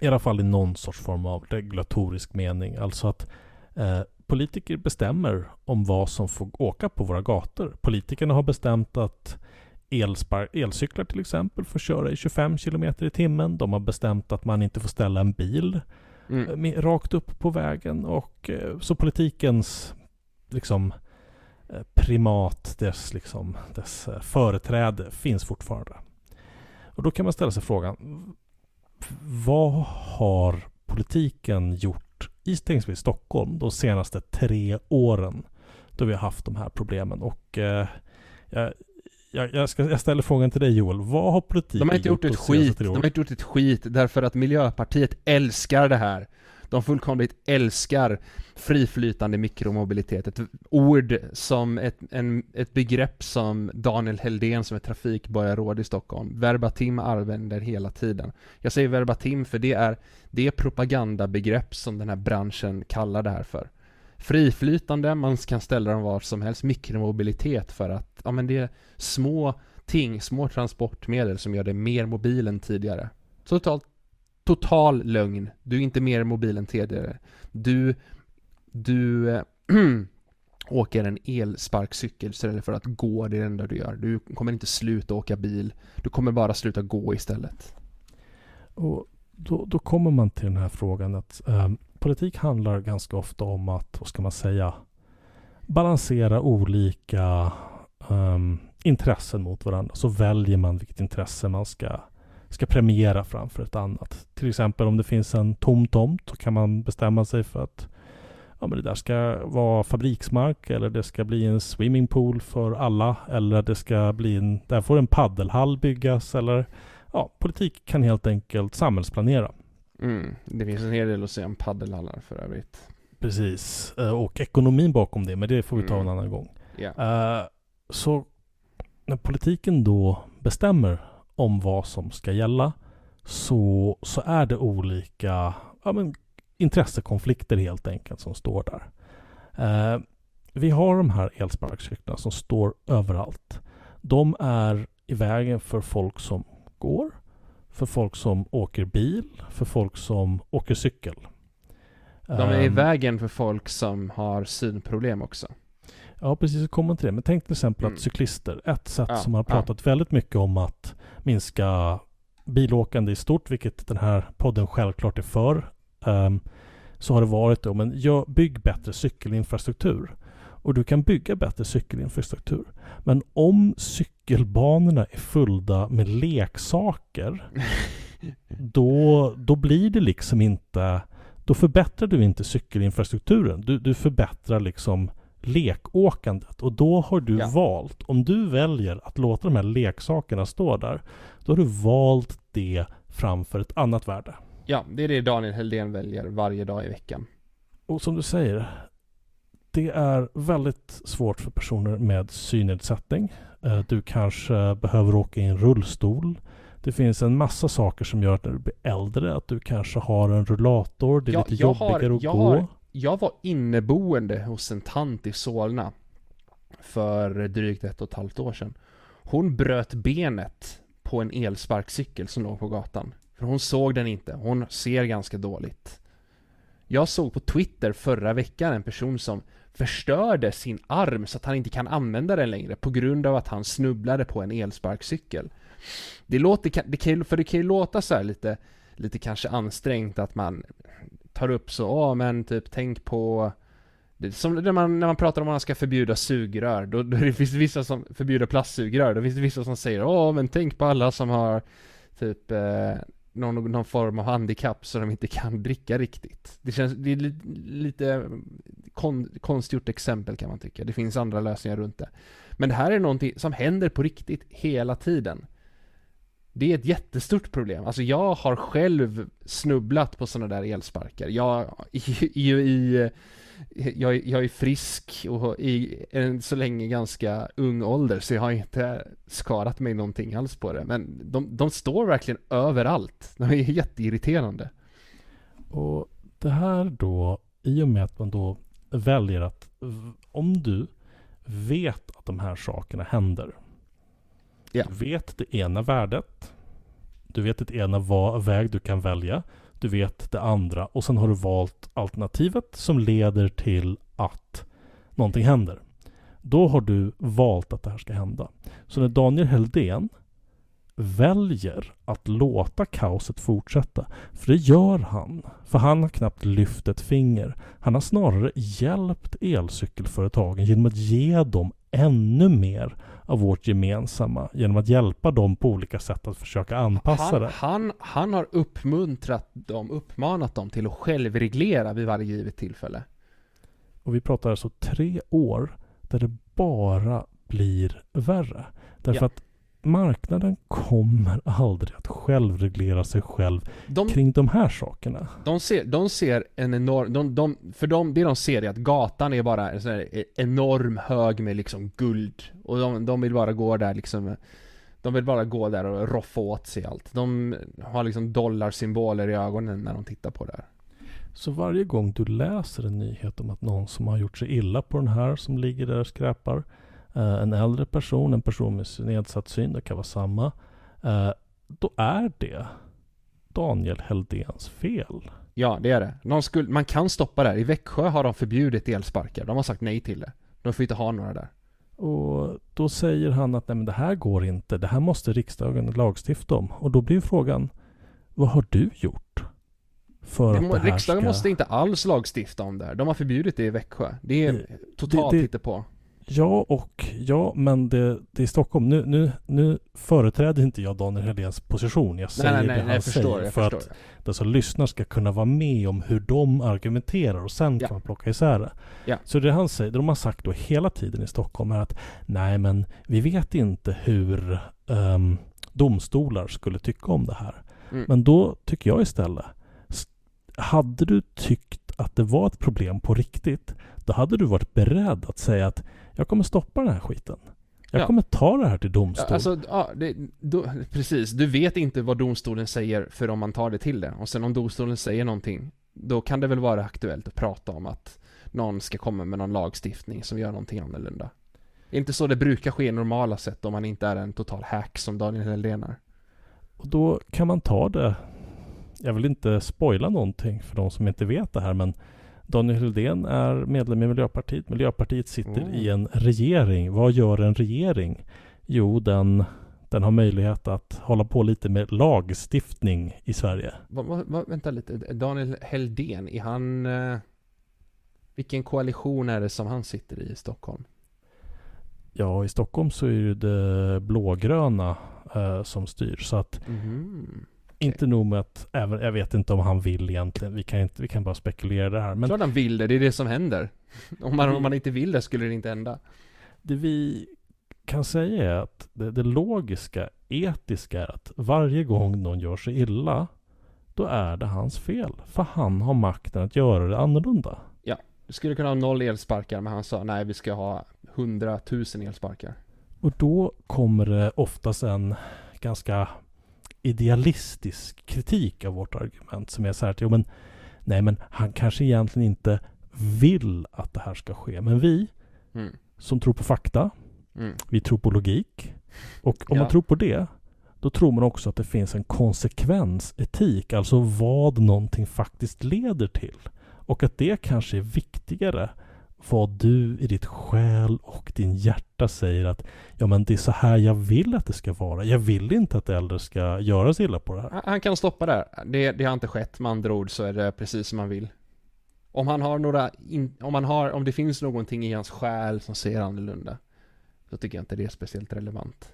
I alla fall i någon sorts form av regulatorisk mening. Alltså att eh, politiker bestämmer om vad som får åka på våra gator. Politikerna har bestämt att elspar- elcyklar till exempel får köra i 25 km i timmen. De har bestämt att man inte får ställa en bil Mm. eh, med, rakt upp på vägen. Och eh, så politikens liksom eh, primat, dess, liksom, dess företräde finns fortfarande. Och då kan man ställa sig frågan, vad har politiken gjort i exempel Stockholm de senaste tre åren då vi har haft de här problemen? Och eh, jag, jag, ska, jag ställer frågan till dig Joel, vad har politiken De har inte gjort ett de senaste skit, de har inte gjort ett skit därför att Miljöpartiet älskar det här. De fullkomligt älskar friflytande mikromobilitet. Ett ord som ett, en, ett begrepp som Daniel Heldén som är trafikborgarråd i Stockholm verbatim använder hela tiden. Jag säger verbatim för det är, det propagandabegrepp som den här branschen kallar det här för. Friflytande, man kan ställa dem var som helst, mikromobilitet för att, ja men det är små ting, små transportmedel som gör det mer mobil än tidigare. Totalt, total lögn. Du är inte mer mobil än tidigare. Du, du äh, åker en elsparkcykel istället för att gå, det är det enda du gör. Du kommer inte sluta åka bil. Du kommer bara sluta gå istället. Och då, då kommer man till den här frågan att eh, politik handlar ganska ofta om att, vad ska man säga, balansera olika ehm, intressen mot varandra. Så väljer man vilket intresse man ska, ska premiera framför ett annat. Till exempel om det finns en tom tomt så kan man bestämma sig för att ja, men det där ska vara fabriksmark eller det ska bli en swimmingpool för alla eller det ska bli en, där får en paddelhall byggas eller ja, politik kan helt enkelt samhällsplanera. Mm, det finns en hel del att säga om paddelhallar för övrigt. Precis. Eh, Och ekonomin bakom det, men det får vi ta en Mm. annan gång. Eh, Så när politiken då bestämmer om vad som ska gälla så, så är det olika ja, men, intressekonflikter helt enkelt som står där. Eh, vi har de här elsparkcyklarna som står överallt. De är i vägen för folk som går, för folk som åker bil, för folk som åker cykel. De är i Ehm, vägen för folk som har synproblem också. Ja, precis. Kommer till det. Men tänk till exempel Mm. att cyklister, ett sätt Ja, som har ja. pratat väldigt mycket om att minska bilåkande i stort, vilket den här podden självklart är för, ehm, så har det varit då, men gör, bygg bättre cykelinfrastruktur. Och du kan bygga bättre cykelinfrastruktur. Men om cykelbanorna är fulla med leksaker, då, då blir det liksom inte då förbättrar du inte cykelinfrastrukturen. Du, du förbättrar liksom lekåkandet. Och då har du Ja. valt, om du väljer att låta de här leksakerna stå där, då har du valt det framför ett annat värde. Ja, det är det Daniel Heldén väljer varje dag i veckan. Och som du säger, det är väldigt svårt för personer med synnedsättning. Eh, du kanske behöver åka i en rullstol. Det finns en massa saker som gör att när du blir äldre att du kanske har en rullator. Det är Ja, lite jag har- jobbigare att gå. har- jag var inneboende hos en tant i Solna för drygt ett och ett halvt år sedan. Hon bröt benet på en elsparkcykel som låg på gatan. För hon såg den inte. Hon ser ganska dåligt. Jag såg på Twitter förra veckan en person som förstörde sin arm så att han inte kan använda den längre på grund av att han snubblade på en elsparkcykel. Det låter, det kan, ju- för det kan ju låta så här lite, lite kanske ansträngt att man tar upp så, åh men typ tänk på som när man, när man pratar om att man ska förbjuda sugrör, då, då det finns det vissa som förbjuder plastsugrör, då finns det vissa som säger åh men tänk på alla som har typ eh, någon, någon form av handikapp så de inte kan dricka riktigt. Det känns, det är li, lite kon, konstgjort exempel kan man tycka. Det finns andra lösningar runt det. Men det här är någonting som händer på riktigt hela tiden. Det är ett jättestort problem. Alltså jag har själv snubblat på sådana där elsparkar. Jag, är ju i, jag, jag är frisk och i en så länge ganska ung ålder så jag har inte skadat mig någonting alls på det. Men de, de står verkligen överallt. De är jätteirriterande. Och det här då, i och med att man då väljer att om du vet att de här sakerna händer. Yeah. Du vet det ena värdet. Du vet det ena va- väg du kan välja. Du vet det andra och sen har du valt alternativet som leder till att någonting händer. Då har du valt att det här ska hända. Så när Daniel Heldén väljer att låta kaoset fortsätta för det gör han. För han har knappt lyft ett finger. Han har snarare hjälpt elcykelföretagen genom att ge dem ännu mer av vårt gemensamma. Genom att hjälpa dem på olika sätt att försöka anpassa Han, det. han, han har uppmuntrat dem, uppmanat dem till att självreglera vid varje givet tillfälle. Och vi pratar alltså tre år där det bara blir värre. Därför Ja. att marknaden kommer aldrig att självreglera sig själv De, kring de här sakerna. de, ser, de ser en enorm, de, de, för de, det de ser är att gatan är bara en sån här enorm hög med liksom guld. Och de, de vill bara gå där liksom De vill bara gå där och roffa åt sig allt. De har liksom dollarsymboler i ögonen när de tittar på det här. Så varje gång du läser en nyhet om att någon som har gjort sig illa på den här som ligger där och skräpar. Eh, en äldre person, en person med nedsatt syn, det kan vara samma. eh, då är det Daniel Heldéns fel. Ja, det är det. De skulle, man kan stoppa det här. I Växjö har de förbjudit elsparkar. De har sagt nej till det. De får inte ha några där. Och då säger han att nej men det här går inte. Det här måste riksdagen lagstifta om. Och då blir frågan, vad har du gjort? För Det att må, det här riksdagen ska... måste inte alls lagstifta om det här. De har förbjudit det i Växjö. Det är Det- totalt det- inte på. Ja och ja, men det, det är Stockholm. Nu, nu, nu företräder inte jag Daniel Heléns position. Jag säger Nej, nej, det nej, han förstår. säger. Jag för förstår. att den som lyssnar ska kunna vara med om hur de argumenterar och sen Ja. kan man plocka isär det. Ja. Så det han säger, det de har sagt då hela tiden i Stockholm är att nej men vi vet inte hur ehm, domstolar skulle tycka om det här. Mm. Men då tycker jag istället, hade du tyckt att det var ett problem på riktigt, då hade du varit beredd att säga att jag kommer stoppa den här skiten. Jag Ja. kommer ta det här till Ja, domstol. alltså, ja, det, då, precis. Du vet inte vad domstolen säger för om man tar det till det. Och sen om domstolen säger någonting, då kan det väl vara aktuellt att prata om att någon ska komma med någon lagstiftning som gör någonting annorlunda. Inte så det brukar ske i normala sätt om man inte är en total hack som Daniel Heldén är. Och då kan man ta det. Jag vill inte spoila någonting för de som inte vet det här men Daniel Heldén är medlem i Miljöpartiet. Miljöpartiet sitter Mm. i en regering. Vad gör en regering? Jo, den, den har möjlighet att hålla på lite med lagstiftning i Sverige. Va, va, va, vänta lite, Daniel Heldén, är han... Eh, vilken koalition är det som han sitter i i Stockholm? Ja, i Stockholm så är det blågröna eh, som styr. Så att Mhm. Inte nog med att, även, jag vet inte om han vill egentligen. Vi kan, inte, vi kan bara spekulera det här. Men Klart han vill det, det är det som händer. Om man, om man inte vill det skulle det inte hända. det vi kan säga är att det, det logiska, etiska är att varje gång någon gör sig illa, då är det hans fel. För han har makten att göra det annorlunda. vi skulle kunna ha noll elsparkar, men han sa nej, vi ska ha hundratusen elsparkar. Och då kommer det oftast en ganska idealistisk kritik av vårt argument som är så här att jo men nej men han kanske egentligen inte vill att det här ska ske. Men vi Mm. som tror på fakta, Mm. vi tror på logik. Och om Ja. man tror på det, då tror man också att det finns en konsekvensetik, alltså vad någonting faktiskt leder till. Och att det kanske är viktigare vad du i ditt själ och din hjärta säger att ja men det är så här jag vill att det ska vara. Jag vill inte att äldre ska göra sig illa på det här. Han- kan stoppa där. Det, det har inte skett, med andra ord så är det precis som han vill. Om han har några, in, om han har, om det finns någonting i hans själ som ser annorlunda, så tycker jag inte det är speciellt relevant.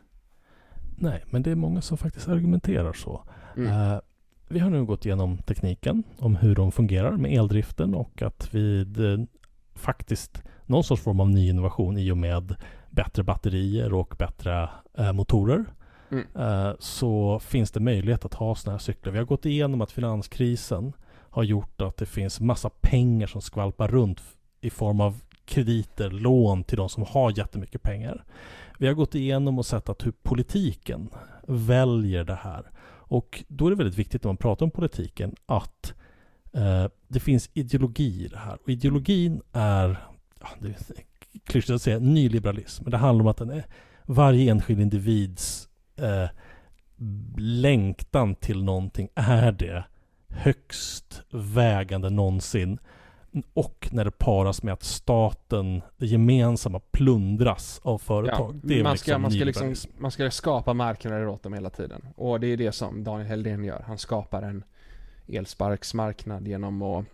Nej, men det är många som faktiskt argumenterar så. Mm. Eh, vi har nu gått igenom tekniken om hur de fungerar med eldriften och att vid eh, faktiskt någon sorts form av ny innovation i och med bättre batterier och bättre eh, motorer Mm. eh, så finns det möjlighet att ha sådana här cyklar. Vi har gått igenom att finanskrisen har gjort att det finns massa pengar som skvalpar runt i form av krediter, lån till de som har jättemycket pengar. Vi har gått igenom och sett att hur politiken väljer det här. Och då är det väldigt viktigt när man pratar om politiken att det finns ideologi i det här. Och ideologin är, ja, det är klyschigt att säga, nyliberalism. Men det handlar om att den är varje enskild individs eh, längtan till någonting är det högst vägande någonsin. Och när det paras med att staten, det gemensamma, plundras av företag. det är man, ska, liksom man, ska liksom, man ska skapa marknader åt dem hela tiden. Och det är det som Daniel Heldén gör. Han skapar en elsparksmarknad genom att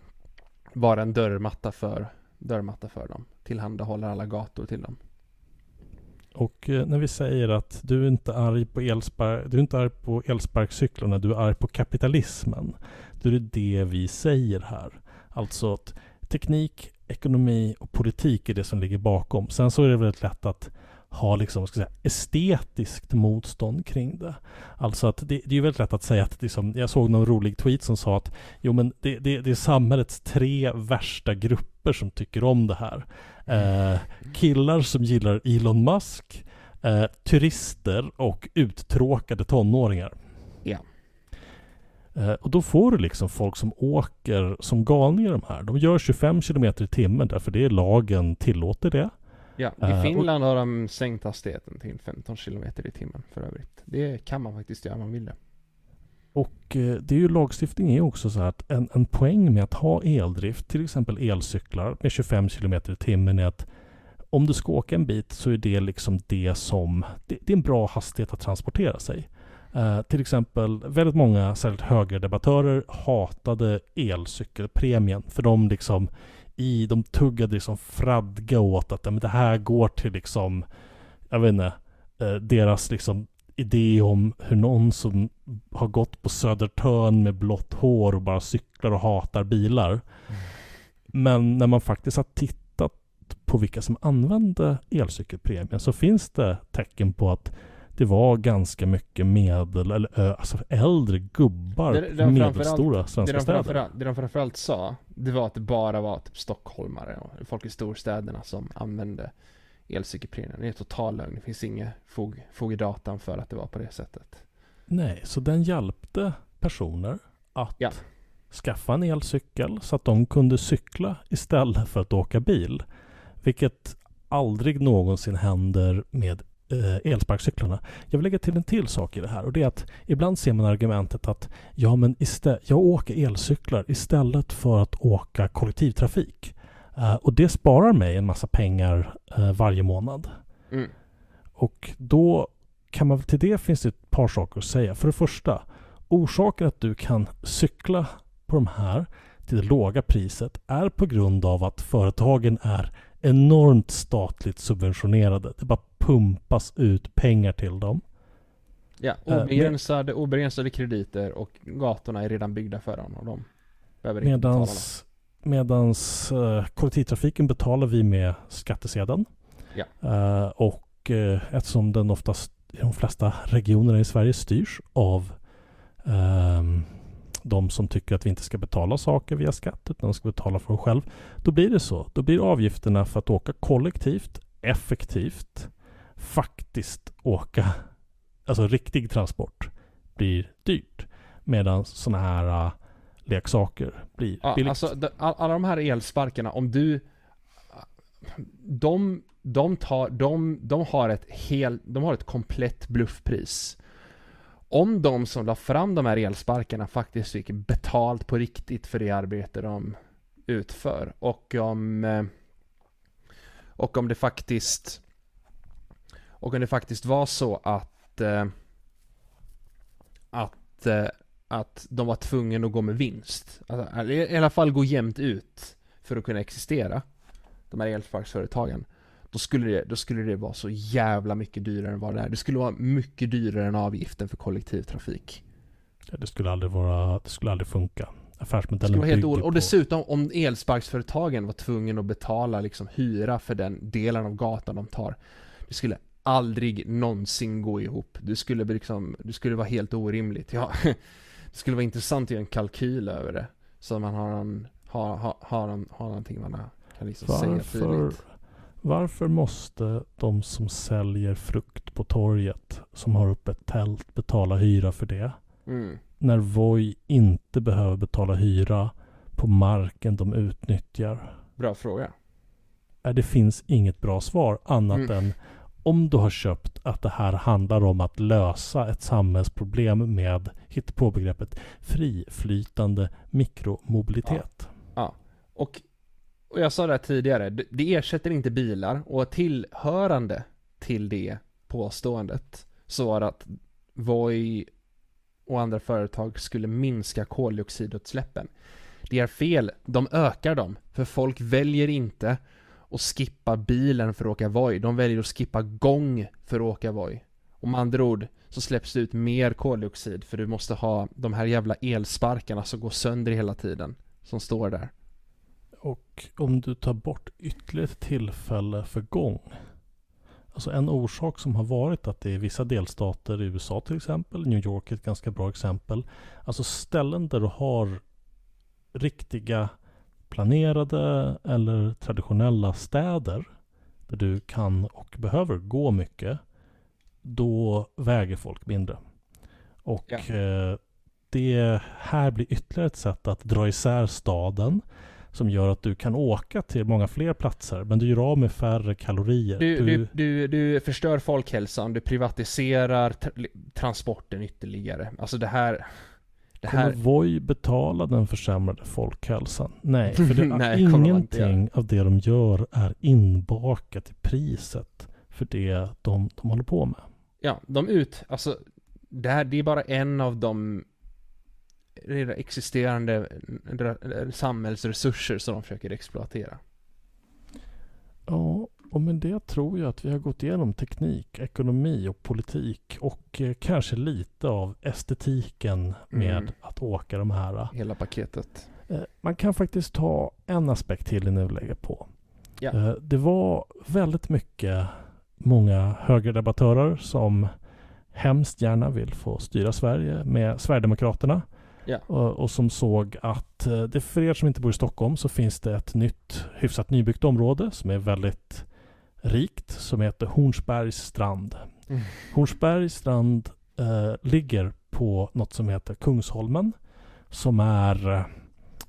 vara en dörrmatta för, dörrmatta för dem. Tillhandahåller alla gator till dem. Och eh, när vi säger att du är inte arg på, elspar- du är inte arg på elsparkcyklarna, du är arg på kapitalismen. Då är det det vi säger här. Alltså att teknik, ekonomi och politik är det som ligger bakom. Sen så är det väldigt lätt att ha liksom, ska säga, estetiskt motstånd kring det. Alltså att det, det är ju väldigt lätt att säga att liksom, jag såg någon rolig tweet som sa att jo men det, det, det är samhällets tre värsta grupper som tycker om det här. Eh, killar som gillar Elon Musk, eh, turister och uttråkade tonåringar. Ja. Eh, och då får du liksom folk som åker som galningar de här. De gör 25 km i timmen därför det är lagen tillåter det. Ja, i Finland har de sänkt hastigheten till 15 km i timmen för övrigt. Det kan man faktiskt göra om man vill det. Och eh, det är ju lagstiftning är också så här att en, en poäng med att ha eldrift, till exempel elcyklar med 25 km i timmen är att om du ska åka en bit så är det liksom det som, det, det är en bra hastighet att transportera sig. Eh, till exempel väldigt många, särskilt högerdebattörer, hatade elcykelpremien för de liksom i, de tuggade liksom fradga åt att men det här går till liksom, jag vet inte, eh, deras liksom idé om hur någon som har gått på Södertörn med blått hår och bara cyklar och hatar bilar. Men när man faktiskt har tittat på vilka som använde elcykelpremien så finns det tecken på att det var ganska mycket medel eller alltså äldre gubbar Det- det i medelstora Det svenska de, städer. det de framförallt sa, det var att det bara var typ stockholmare och folk i storstäderna som använde elcykelpremien. Det är total lögn. Det finns inget fog, fog i datan för att det var på det sättet. Nej, så den hjälpte personer att Ja. skaffa en elcykel så att de kunde cykla istället för att åka bil. Vilket aldrig någonsin händer med elsparkcyklarna. Jag vill lägga till en till sak i det här och det är att ibland ser man argumentet att ja men istä- jag åker elcyklar istället för att åka kollektivtrafik. Eh, och det sparar mig en massa pengar eh, varje månad. Mm. Och då kan man till det finns det ett par saker att säga. För det första, orsaken att du kan cykla på de här till det låga priset är på grund av att företagen är enormt statligt subventionerade. Det bara pumpas ut pengar till dem. Ja, Eh, obegränsade, obegränsade krediter och gatorna är redan byggda för dem och de behöver inte betala något. Medans, medans eh, kollektivtrafiken betalar vi med skattesedeln. Ja. Eh, och eh, eftersom den oftast i de flesta regionerna i Sverige styrs av ehm, de som tycker att vi inte ska betala saker via skatt utan ska betala för oss själv. Då blir det så. Då blir avgifterna för att åka kollektivt, effektivt, faktiskt åka, alltså riktig transport, blir dyrt. Medan sådana här uh, leksaker blir Ja, billigt. alltså de, all- alla de här elsparkarna, om du... De, de tar, de, de har ett hel, de har ett komplett bluffpris. Om de som la fram de här elsparkarna faktiskt fick betalt på riktigt för det arbete de utför och om eh, och om det faktiskt och om det faktiskt var så att eh, att eh, att de var tvungna att gå med vinst. Alltså, i alla fall gå jämnt ut för att kunna existera. De här elsparksföretagen. Då skulle, det, då skulle det vara så jävla mycket dyrare än vad det är. Det skulle vara mycket dyrare än avgiften för kollektivtrafik. Ja, det skulle aldrig vara, det skulle aldrig funka. Affärsmodellen skulle vara helt ol- Och på- dessutom om elsparksföretagen var tvungna att betala liksom hyra för den delen av gatan de tar. Det skulle aldrig någonsin gå ihop. Det skulle liksom, det skulle vara helt orimligt. Ja, det skulle vara intressant att göra en kalkyl över det. Så man har en, har, har, har, en, har någonting man kan liksom säga tydligt. Varför måste de som säljer frukt på torget, som har upp ett tält, betala hyra för det? Mm. När Voi inte behöver betala hyra på marken de utnyttjar? Bra fråga. Äh, Det finns inget bra svar annat Mm. än om du har köpt att det här handlar om att lösa ett samhällsproblem med, hitta på begreppet, friflytande mikromobilitet. Och, och jag sa det här tidigare, det, ersätter inte bilar och tillhörande till det påståendet så var det att Voi och andra företag skulle minska koldioxidutsläppen. Det är fel, de ökar dem, för folk väljer inte att skippa bilen för att åka Voi, de väljer att skippa gång för att åka Voi. Och med andra ord så släpps det ut mer koldioxid för du måste ha de här jävla elsparkarna som går sönder hela tiden, som står där. Och om du tar bort ytterligare ett tillfälle för gång. Alltså en orsak som har varit att det är vissa delstater i USA till exempel, New York är ett ganska bra exempel. Alltså ställen där du har riktiga planerade eller traditionella städer där du kan och behöver gå mycket. Då väger folk mindre. Och Ja. eh, det här blir ytterligare ett sätt att dra isär staden som gör att du kan åka till många fler platser men du gör av med färre kalorier. Du, du, du, du förstör folkhälsan, du privatiserar tra- transporten ytterligare. Alltså det här... Det Kommer här... Voi betala den försämrade folkhälsan? Nej, för det, Nej, kommer ingenting av det de gör är inbakat i priset för det de, de håller på med. Ja, de ut... Alltså, det här, det är bara en av de redan existerande r- samhällsresurser som de försöker exploatera. Ja, och med det tror jag att vi har gått igenom teknik, ekonomi och politik och eh, kanske lite av estetiken med Mm. att åka de här. Hela paketet. Eh, Man kan faktiskt ta en aspekt till vi lägger på. Ja. Eh, Det var väldigt mycket många högerdebattörer som hemskt gärna vill få styra Sverige med Sverigedemokraterna. Ja. Och, och som såg att eh, det för er som inte bor i Stockholm så finns det ett nytt hyfsat nybyggt område som är väldigt rikt som heter Hornsbergs strand. Mm. Hornsbergs strand eh, ligger på något som heter Kungsholmen som är, eh,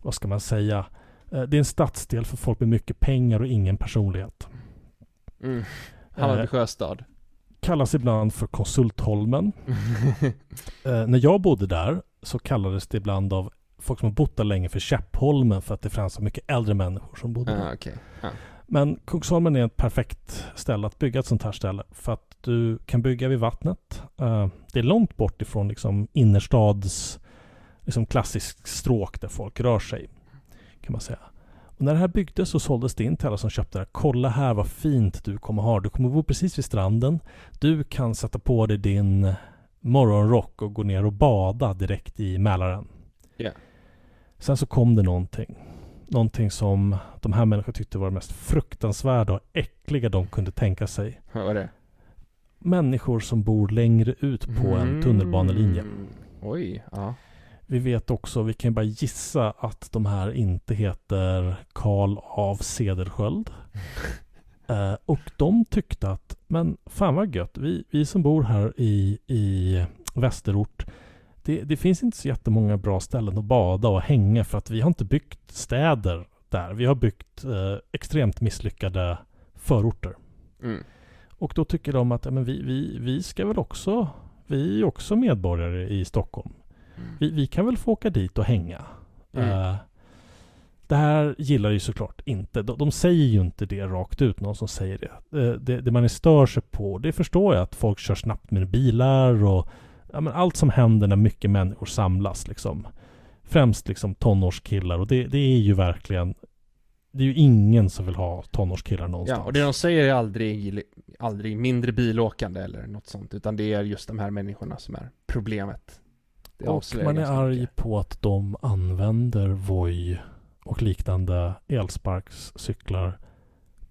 vad ska man säga, eh, det är en stadsdel för folk med mycket pengar och ingen personlighet. Mm. Hammarby Eh, sjöstad. kallas ibland för Konsultholmen. Eh, när jag bodde där så kallades det ibland av folk som har bott där länge för Käppholmen för att det fanns så mycket äldre människor som bodde där. ah, okej. Men Kungsholmen är ett perfekt ställe att bygga ett sånt här ställe. För att du kan bygga vid vattnet. Eh, det är långt bort ifrån liksom innerstads liksom klassisk stråk där folk rör sig. Kan man säga. Och när det här byggdes så såldes det in till alla som köpte det. Kolla här vad fint du kommer ha. Du kommer bo precis vid stranden. Du kan sätta på dig din morgonrock och gå ner och bada direkt i Mälaren. Ja. Sen så kom det någonting. Någonting som de här människorna tyckte var det mest fruktansvärda och äckliga de kunde tänka sig. Vad var det? Människor som bor längre ut på en tunnelbanelinje. Mm. Oj, ja. Vi vet också, vi kan bara gissa att de här inte heter Karl av Cedersköld. Eh, och de tyckte att, men fan vad gött, vi, vi som bor här i, i västerort, det, det finns inte så jättemånga bra ställen att bada och hänga för att vi har inte byggt städer där. Vi har byggt eh, extremt misslyckade förorter. Mm. Och då tycker de att ja, men vi, vi, vi ska väl också, vi är också medborgare i Stockholm. Mm. Vi, vi kan väl få åka dit och hänga. Mm. Eh, det här gillar ju såklart inte. De, de säger ju inte det rakt ut, någon som säger det. Eh, det. Det man stör sig på, det förstår jag att folk kör snabbt med bilar och ja, men allt som händer när mycket människor samlas liksom. Främst liksom tonårskillar och det, det är ju verkligen det är ju ingen som vill ha tonårskillar någonstans. Ja, och det de säger är aldrig, aldrig mindre bilåkande eller något sånt, utan det är just de här människorna som är problemet. Det och man är arg mycket. på att de använder Voi och liknande elsparkcyklar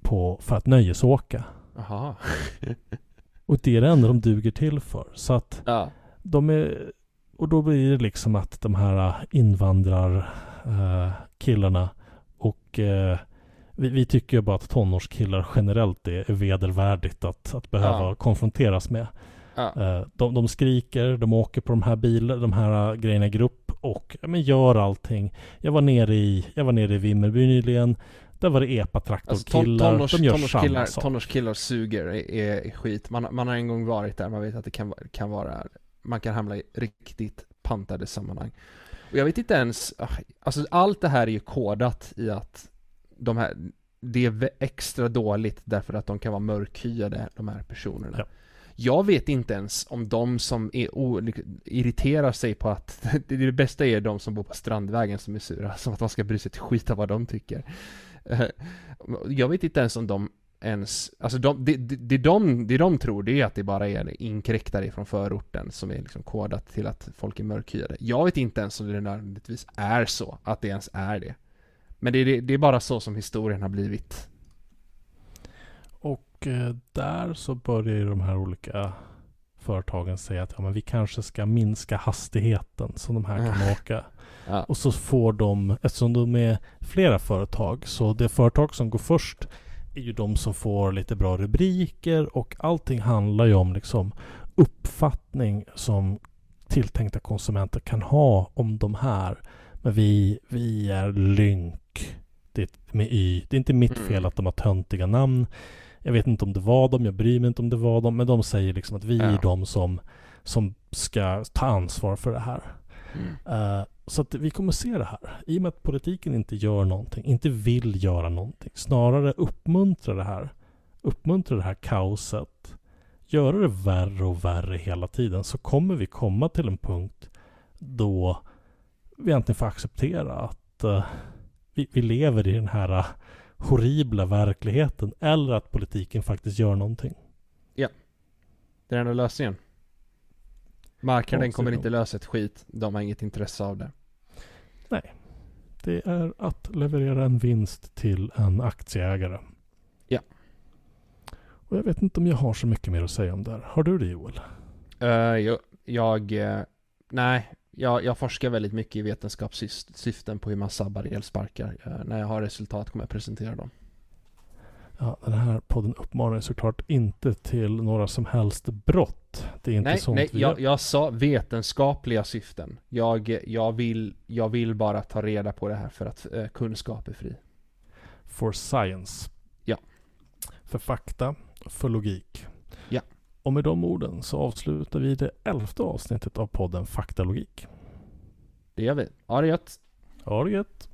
på, för att nöjesåka. Jaha. Och det är det enda de duger till för. Så att Ja. de är... Och då blir det liksom att de här invandrarkillarna eh, killarna och eh, vi, vi tycker ju bara att tonårskillar generellt är, är vedervärdigt att, att behöva Ja. konfronteras med. Ja. Eh, de, de skriker, de åker på de här bilarna, de här eh, grejerna i grupp och ja, men gör allting. Jag var nere i, jag var nere i Vimmerby nyligen. Där var det Alltså, ton, epatraktorkillar. tonårs, de gör tonårskillar, samma sak. tonårskillar suger är, är skit. Man, man har en gång varit där, man vet att det kan, kan vara, man kan hamna i riktigt pantade sammanhang. Och jag vet inte ens, ah, alltså allt det här är ju kodat i att de här, det är extra dåligt därför att de kan vara mörkhyade, de här personerna. Ja. Jag vet inte ens om de som är o, irriterar sig på att, det, det bästa är de som bor på Strandvägen som är sura, som att man ska bry sig ett skit av vad de tycker. Eh, jag vet inte ens om de ens, alltså de, det, det, det, de, det de tror det är att det bara är inkräktare från förorten som är liksom kodat till att folk är mörkhyade. Jag vet inte ens om det nödvändigtvis är så, att det ens är det. Men det, det, det är bara så som historien har blivit. Och eh, där så börjar ju de här olika företagen säga att ja, men vi kanske ska minska hastigheten som de här kan åka. Ja. Och så får de, eftersom de är flera företag, så det företag som går först är ju de som får lite bra rubriker och allting handlar ju om liksom uppfattning som tilltänkta konsumenter kan ha om de här. Men vi, vi är lynk. Det är med Y. Det är inte mitt Mm. fel att de har töntiga namn. Jag vet inte om det var dem, jag bryr mig inte om det var dem. Men de säger liksom att vi Ja. är de som, som ska ta ansvar för det här. Mm. Eh, så att vi kommer se det här. I och med att politiken inte gör någonting, inte vill göra någonting. Snarare uppmuntra det här. Uppmuntra det här kaoset. Göra det värre och värre hela tiden. Så kommer vi komma till en punkt då vi egentligen får acceptera att eh, vi, vi lever i den här horribla verkligheten. Eller att politiken faktiskt gör någonting. Det är den enda lösningen. Marknaden Ja, kommer inte lösa ett skit, de har inget intresse av det. Det är att leverera en vinst till en aktieägare. Ja. Och jag vet inte om jag har så mycket mer att säga om det här. Har du det Joel? Uh, jag, jag eh, nej, jag, jag forskar väldigt mycket i vetenskapssyften på hur man sabbar elsparkar. Eh, när jag har resultat kommer jag presentera dem. Ja, den här podden uppmanar såklart inte till några som helst brott. Det är inte nej, sånt nej, vi jag, gör. jag sa vetenskapliga syften. Jag, jag, vill, jag vill bara ta reda på det här för att eh, kunskap är fri. For science. Ja. För fakta, för logik. Och med de orden så avslutar vi det elfte avsnittet av podden Faktalogik. Det gör vi. Ha det gött! Ha det gött!